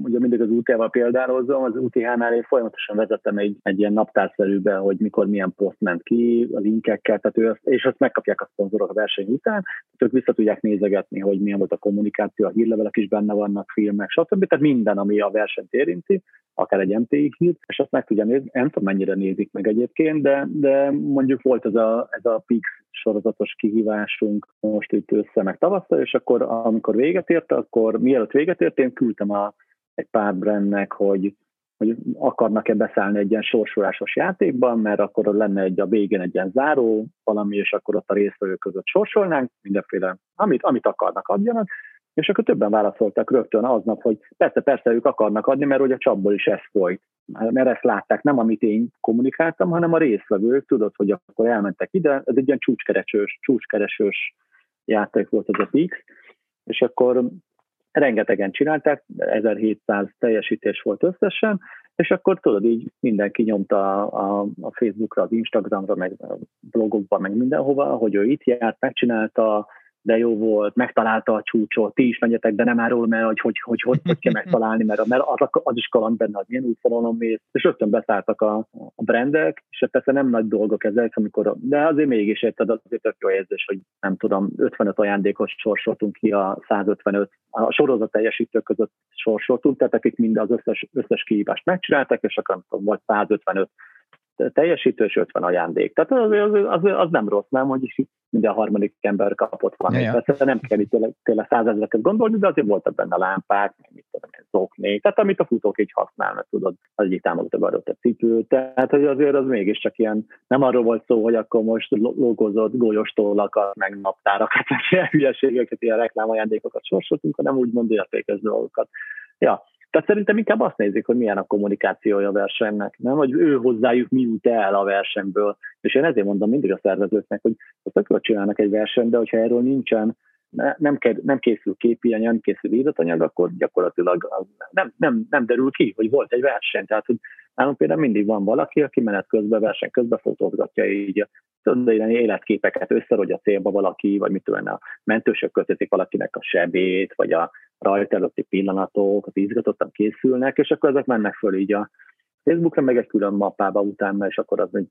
[SPEAKER 3] ugye mindig az UTH-val példálozom, az UTH-nál én folyamatosan vezettem egy, egy ilyen naptárszerűbe, hogy mikor milyen poszt ment ki, a linkekkel, tehát ő azt, és azt megkapják a szponzorok a verseny után, ők vissza tudják nézegetni, hogy milyen volt a kommunikáció, a hírlevelek is benne vannak, filmek, stb. Tehát minden, ami a versenyt érinti, akár egy MTI hír, és azt meg tudja nézni, nem tudom mennyire nézik meg egyébként, de, de mondjuk volt ez a, ez a PIX sorozatos kihívásunk most itt össze meg tavasszal, és akkor amikor véget ért, akkor mielőtt véget ért, én küldtem a, egy pár brandnek, hogy, hogy akarnak-e beszállni egy ilyen sorsolásos játékban, mert akkor lenne egy a végén egy ilyen záró valami, és akkor ott a résztvevők között sorsolnánk, mindenféle, amit, amit akarnak adjanak, és akkor többen válaszoltak rögtön aznap, hogy persze, persze ők akarnak adni, mert hogy a csapból is ez folyt. Mert ezt látták, nem amit én kommunikáltam, hanem a részvevők, tudod, hogy akkor elmentek ide, ez egy ilyen csúcskeresős, csúcskeresős játék volt az a Pix, és akkor rengetegen csinálták, 1700 teljesítés volt összesen, és akkor tudod, így mindenki nyomta a, a Facebookra, az Instagramra, meg a blogokba, meg mindenhova, hogy ő itt járt, megcsinálta, de jó volt, megtalálta a csúcsot, ti is menjetek, de nem árul, mert hogy hogy, hogy, hogy, hogy kell megtalálni, mert, mert az, az is kaland benne, az milyen útvonalon mész, és rögtön beszálltak a, a brandek, és persze nem nagy dolgok ezek, amikor, de azért mégis érted, azért tök jó érzés, hogy nem tudom, 55 ajándékos sorsoltunk ki a 155, a sorozat teljesítők között sorsoltunk, tehát akik mind az összes, összes kihívást megcsináltak, és akkor vagy 155 teljesítő és 50 ajándék. Tehát az, az, az, az nem rossz, nem, hogy minden harmadik ember kapott valami. Ja, ja. Persze nem kell itt tényleg, tényleg százezreket gondolni, de azért voltak benne lámpák, mit tudom én, zoknék, tehát amit a futók így használnak, tudod, az egyik támogató adott a cipőt, tehát hogy azért az mégiscsak ilyen, nem arról volt szó, hogy akkor most logozott gólyostólakat, meg naptárakat, meg ilyen hülyeségeket, ilyen reklámajándékokat sorsoltunk, hanem úgymond értékes dolgokat. Ja, tehát szerintem inkább azt nézik, hogy milyen a kommunikációja a versenynek, nem? Hogy ő hozzájuk mi jut el a versenyből. És én ezért mondom mindig a szervezőknek, hogy tök csinálnak egy versenyt, de hogyha erről nincsen, nem, nem készül képi nem készül íratanyag, akkor gyakorlatilag nem, nem, nem derül ki, hogy volt egy verseny. Tehát, hogy nálunk például mindig van valaki, aki menet közben, verseny közben fotózgatja így tudod életképeket össze, hogy a célba valaki, vagy mit tudom, a mentősök kötözik valakinek a sebét, vagy a rajt előtti pillanatok, az izgatottan készülnek, és akkor ezek mennek föl így a Facebookra, meg egy külön mappába utána, és akkor az egy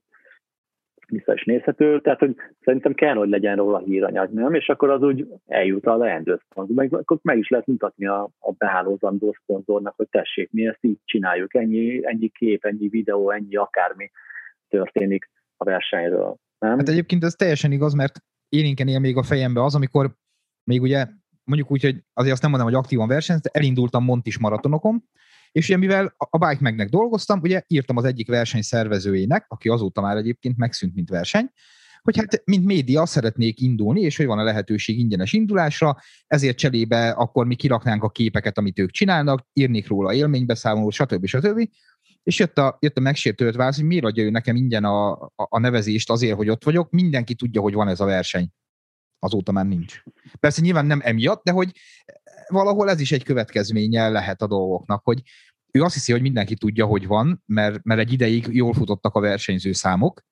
[SPEAKER 3] vissza is nézhető, tehát hogy szerintem kell, hogy legyen róla híranyag, nem? És akkor az úgy eljut a leendő szponzor. Meg, akkor meg is lehet mutatni a, a behálózandó szponzornak, hogy tessék, mi ezt így csináljuk, ennyi, ennyi kép, ennyi videó, ennyi akármi történik a versenyről. Nem?
[SPEAKER 2] Hát egyébként ez teljesen igaz, mert élénken él még a fejembe az, amikor még ugye mondjuk úgy, hogy azért azt nem mondom, hogy aktívan versenyt, elindultam Montis maratonokon, és ugye mivel a Bike Megnek dolgoztam, ugye írtam az egyik verseny szervezőjének, aki azóta már egyébként megszűnt, mint verseny, hogy hát mint média szeretnék indulni, és hogy van a lehetőség ingyenes indulásra, ezért cserébe akkor mi kiraknánk a képeket, amit ők csinálnak, írnék róla élménybeszámolót, stb. stb. És jött a, jött a megsértőt válasz, hogy miért adja ő nekem ingyen a, a, a nevezést azért, hogy ott vagyok, mindenki tudja, hogy van ez a verseny. Azóta már nincs. Persze nyilván nem emiatt, de hogy valahol ez is egy következménye lehet a dolgoknak, hogy ő azt hiszi, hogy mindenki tudja, hogy van, mert, mert egy ideig jól futottak a versenyző számok,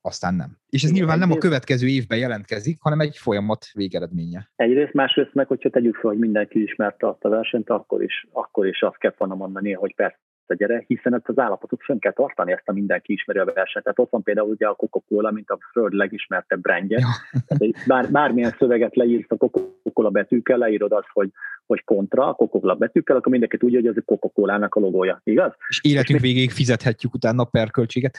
[SPEAKER 2] aztán nem. És ez Igen, nyilván nem a következő évben jelentkezik, hanem egy folyamat végeredménye.
[SPEAKER 3] Egyrészt, másrészt meg, hogyha tegyük fel, hogy mindenki ismerte azt a versenyt, akkor is, akkor is azt kell volna mondani, hogy persze gyere, hiszen ezt az állapotot fönn kell tartani, ezt a mindenki ismeri a versenyt. Tehát ott van például ugye a Coca-Cola, mint a föld legismertebb brandje. Ja. Tehát, bár, bármilyen szöveget leírsz a Coca-Cola betűkkel, leírod azt, hogy, hogy kontra, a Coca-Cola betűkkel, akkor mindenki tudja, hogy ez a Coca-Cola-nak a logója, igaz?
[SPEAKER 2] És életünk és végéig fizethetjük utána per költséget.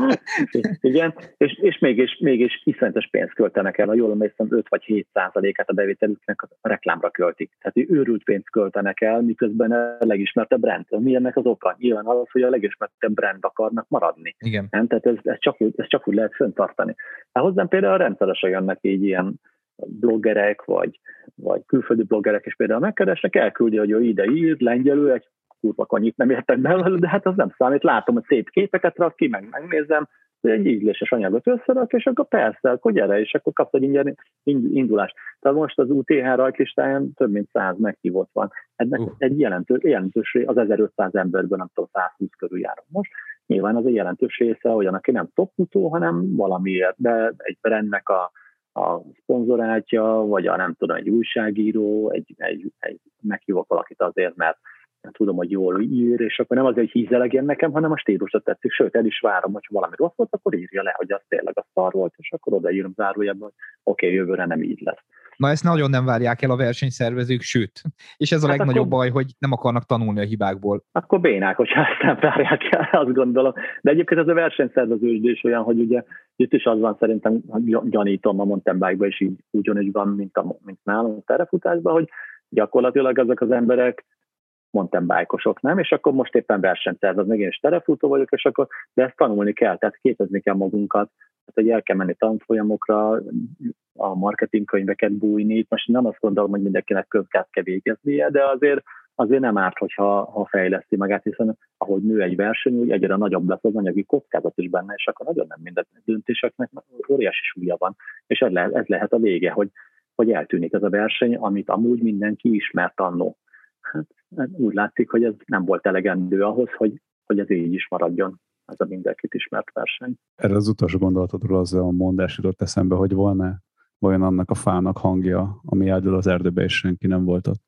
[SPEAKER 3] Igen, és, és mégis, mégis iszonyatos pénzt költenek el, ha jól emlékszem, 5 vagy 7 százalékát a bevételüknek a reklámra költik. Tehát őrült pénzt költenek el, miközben a legismertebb brand. Mi ennek az oka? Nyilván az, hogy a legismertebb brand akarnak maradni.
[SPEAKER 2] Igen.
[SPEAKER 3] Nem? Tehát ez, ez, csak úgy, ez csak úgy lehet föntartani. Hát hozzám például rendszeresen jönnek így ilyen bloggerek, vagy, vagy külföldi bloggerek is például megkeresnek, elküldi, hogy ő ide ír, lengyelül, egy kurva kanyit nem értek belőle, de hát az nem számít. Látom a szép képeket rak ki, meg megnézem, egy ízléses anyagot összerak, és akkor persze, akkor gyere, és akkor kapsz egy ingyen indulást. Tehát most az UTH rajtlistáján több mint 100 meghívott van. Ennek uh. egy jelentős, jelentős az 1500 emberből nem tudom, 120 körül járom most. Nyilván az egy jelentős része olyan, aki nem top futó, hanem valamiért, de egy brandnek a, a szponzorátja, vagy a nem tudom, egy újságíró, egy, egy, egy meghívok valakit azért, mert tudom, hogy jól ír, és akkor nem azért, hogy hízelegjen nekem, hanem a stílusot tetszik. Sőt, el is várom, hogy valami rossz volt, akkor írja le, hogy az tényleg a szar volt, és akkor odaírom zárójában, hogy oké, okay, jövőre nem így lesz.
[SPEAKER 2] Na ezt nagyon nem várják el a versenyszervezők, sőt. És ez a hát legnagyobb akkor, baj, hogy nem akarnak tanulni a hibákból.
[SPEAKER 3] Akkor bénák, hogyha ezt nem várják el, azt gondolom. De egyébként ez a versenyszervező is olyan, hogy ugye itt is az van szerintem, gyanítom a mountain bike is így ugyanúgy van, mint, a, mint nálunk a terefutásban, hogy gyakorlatilag ezek az emberek mountain bike nem? És akkor most éppen versenyt szerveznek, én is terefutó vagyok, és akkor, de ezt tanulni kell, tehát képezni kell magunkat, tehát hogy el kell menni tanfolyamokra, a marketingkönyveket bújni. Most nem azt gondolom, hogy mindenkinek könyvkát kell végeznie, de azért azért nem árt, hogyha ha fejleszti magát, hiszen ahogy nő egy verseny, úgy egyre nagyobb lesz az anyagi kockázat is benne, és akkor nagyon nem minden döntéseknek óriási súlya van. És ez lehet, ez lehet a vége, hogy, hogy eltűnik ez a verseny, amit amúgy mindenki ismert annó. Hát, úgy látszik, hogy ez nem volt elegendő ahhoz, hogy, hogy ez így is maradjon ez a mindenkit ismert verseny.
[SPEAKER 1] Erre az utolsó gondolatodról az a mondás jutott eszembe, hogy volna vajon annak a fának hangja, ami eldől az erdőbe, és senki nem volt ott.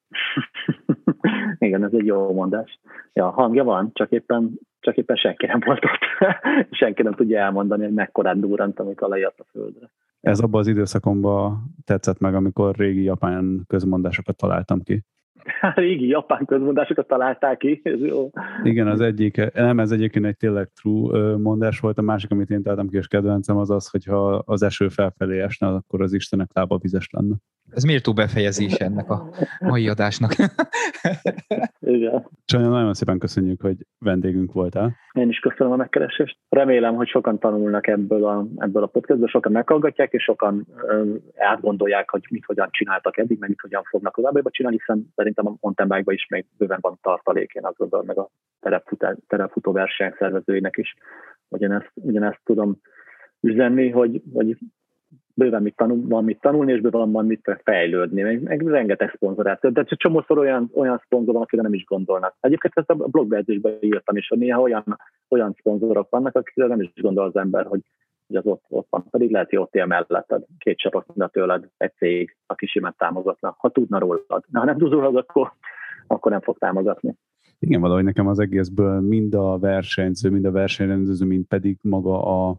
[SPEAKER 3] Igen, ez egy jó mondás. Ja, hangja van, csak éppen, csak éppen senki nem volt ott. senki nem tudja elmondani, hogy mekkorát durrant, amikor lejött a földre.
[SPEAKER 1] Ez abban az időszakomban tetszett meg, amikor régi japán közmondásokat találtam ki.
[SPEAKER 3] régi japán közmondásokat találták ki. Ez jó.
[SPEAKER 1] Igen, az egyik, nem, ez egyébként egy tényleg true mondás volt, a másik, amit én találtam ki, és kedvencem az az, hogyha az eső felfelé esne, akkor az Istenek lába vizes lenne.
[SPEAKER 2] Ez méltó befejezés ennek a mai adásnak.
[SPEAKER 3] Igen.
[SPEAKER 1] Csanya, nagyon szépen köszönjük, hogy vendégünk voltál.
[SPEAKER 3] Én is köszönöm a megkeresést. Remélem, hogy sokan tanulnak ebből a, ebből a podcastből, sokan meghallgatják, és sokan ö, átgondolják, hogy mit hogyan csináltak eddig, meg mit hogyan fognak továbbba csinálni, hiszen szerintem a mountain bike is még bőven van tartalék, én azt gondolom, meg a terepfutó verseny szervezőinek is ugyanezt, ugyanezt tudom üzenni, hogy, hogy bőven mit tanul, van mit tanulni, és bőven van mit fejlődni, meg, meg rengeteg szponzorát. De csomószor olyan, olyan szponzor van, akire nem is gondolnak. Egyébként ezt a blogbejegyzésben írtam is, hogy néha olyan, olyan szponzorok vannak, akire nem is gondol az ember, hogy, hogy az ott, ott van. Pedig lehet, hogy ott él melletted, két csapat tőled, egy cég, aki simán támogatna, ha tudna rólad. De ha nem tud rólad, akkor, akkor nem fog támogatni.
[SPEAKER 1] Igen, valahogy nekem az egészből mind a versenyző, mind a versenyrendező, mind pedig maga a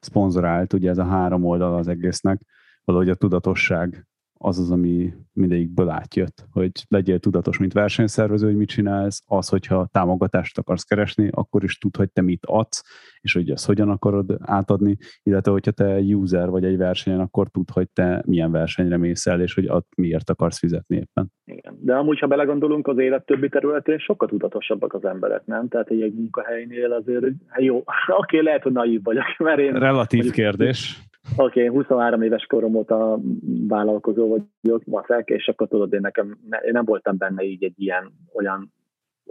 [SPEAKER 1] szponzorált, ugye ez a három oldal az egésznek, valahogy a tudatosság az az, ami mindegyikből átjött, hogy legyél tudatos, mint versenyszervező, hogy mit csinálsz, az, hogyha támogatást akarsz keresni, akkor is tud, hogy te mit adsz, és hogy ezt hogyan akarod átadni, illetve hogyha te user vagy egy versenyen, akkor tud, hogy te milyen versenyre mész el, és hogy at, miért akarsz fizetni éppen.
[SPEAKER 3] Igen. De amúgy, ha belegondolunk, az élet többi területén sokkal tudatosabbak az emberek, nem? Tehát egy, munkahelynél azért, hát jó, oké, lehet, hogy naív vagyok, mert én...
[SPEAKER 1] Relatív mondjuk, kérdés
[SPEAKER 3] Oké, okay, 23 éves korom óta vállalkozó vagyok, maszek, és akkor tudod, én nekem én nem voltam benne így egy ilyen olyan,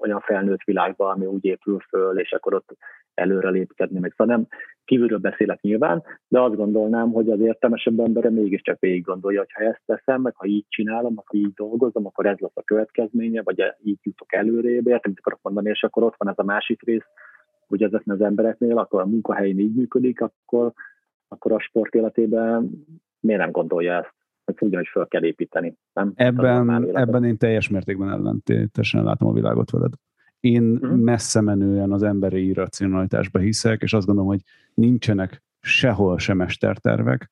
[SPEAKER 3] olyan felnőtt világban, ami úgy épül föl, és akkor ott előre lépkedni, meg. Szóval nem kívülről beszélek nyilván, de azt gondolnám, hogy az értelmesebb embere mégiscsak végig gondolja, hogy ha ezt teszem, meg ha így csinálom, ha így dolgozom, akkor ez lesz a következménye, vagy így jutok előrébb, értem, mit akarok mondani, és akkor ott van ez a másik rész, hogy ezeknek az embereknél, akkor a munkahelyén így működik, akkor akkor a sport életében miért nem gondolja ezt? hogy ugyanúgy föl kell építeni. Nem?
[SPEAKER 1] Ebben, ebben én teljes mértékben ellentétesen látom a világot veled. Én uh-huh. messze menően az emberi irracionalitásba hiszek, és azt gondolom, hogy nincsenek sehol sem mestertervek,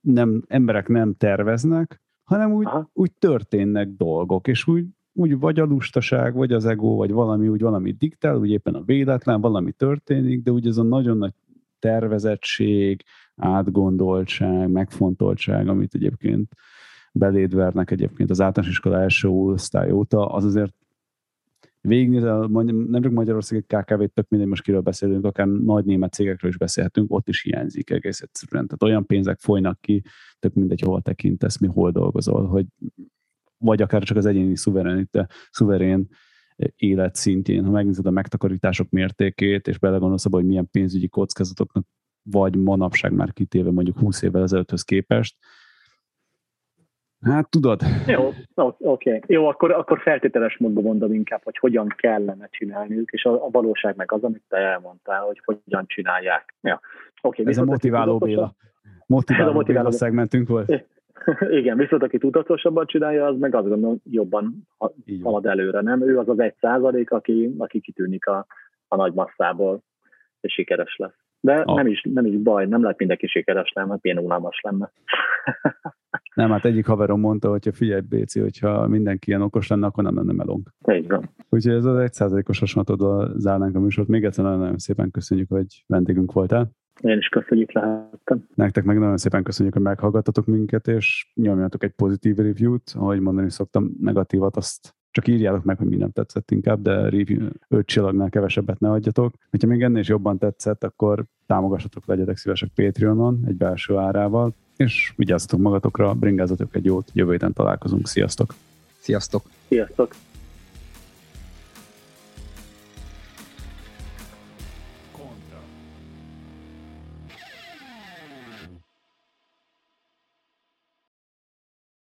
[SPEAKER 1] nem, emberek nem terveznek, hanem úgy, úgy történnek dolgok, és úgy, úgy vagy a lustaság, vagy az ego, vagy valami úgy valami diktál, úgy éppen a véletlen, valami történik, de úgy ez a nagyon nagy tervezettség, átgondoltság, megfontoltság, amit egyébként beléd vernek egyébként az általános iskola első osztály óta, az azért végignézel, nem csak Magyarország KKV-t, tök mindegy, most kiről beszélünk, akár nagy német cégekről is beszélhetünk, ott is hiányzik egész egyszerűen. Tehát olyan pénzek folynak ki, tök mindegy, hol tekintesz, mi hol dolgozol, hogy vagy akár csak az egyéni szuverenite, szuverén élet szintjén, ha megnézed a megtakarítások mértékét, és belegondolsz abba, hogy milyen pénzügyi kockázatoknak vagy manapság már kitéve mondjuk 20 évvel ezelőtthöz képest. Hát tudod.
[SPEAKER 3] Jó, oké. Okay. Jó, akkor, akkor feltételes módban mondom inkább, hogy hogyan kellene csinálniuk, és a, a valóság meg az, amit te elmondtál, hogy hogyan csinálják. Ja.
[SPEAKER 1] Okay, Ez a motiváló Béla. Motiváló, a motiváló Béla szegmentünk volt.
[SPEAKER 3] Igen, viszont aki tudatosabban csinálja, az meg azt gondolom jobban halad előre, nem? Ő az az egy százalék, aki, aki kitűnik a, a nagy masszából, és sikeres lesz. De ah. nem, is, nem is baj, nem lehet mindenki sikeres, nem, mert milyen unalmas lenne.
[SPEAKER 1] nem, hát egyik haverom mondta, hogy figyelj, Béci, hogyha mindenki ilyen okos lenne, akkor nem lenne melónk.
[SPEAKER 3] Így van.
[SPEAKER 1] Úgyhogy ez az egy százalékos hasonlatodva zárnánk a műsort. Még egyszer nagyon szépen köszönjük, hogy vendégünk voltál.
[SPEAKER 3] Én is köszönjük lehettem.
[SPEAKER 1] Nektek meg nagyon szépen köszönjük, hogy meghallgattatok minket, és nyomjatok egy pozitív review-t, ahogy mondani szoktam, negatívat azt csak írjátok meg, hogy mi nem tetszett inkább, de review 5 csillagnál kevesebbet ne adjatok. Ha még ennél is jobban tetszett, akkor támogassatok, legyetek szívesek Patreonon egy belső árával, és vigyázzatok magatokra, bringázatok egy jót, jövő héten találkozunk. Sziasztok!
[SPEAKER 2] Sziasztok!
[SPEAKER 3] Sziasztok!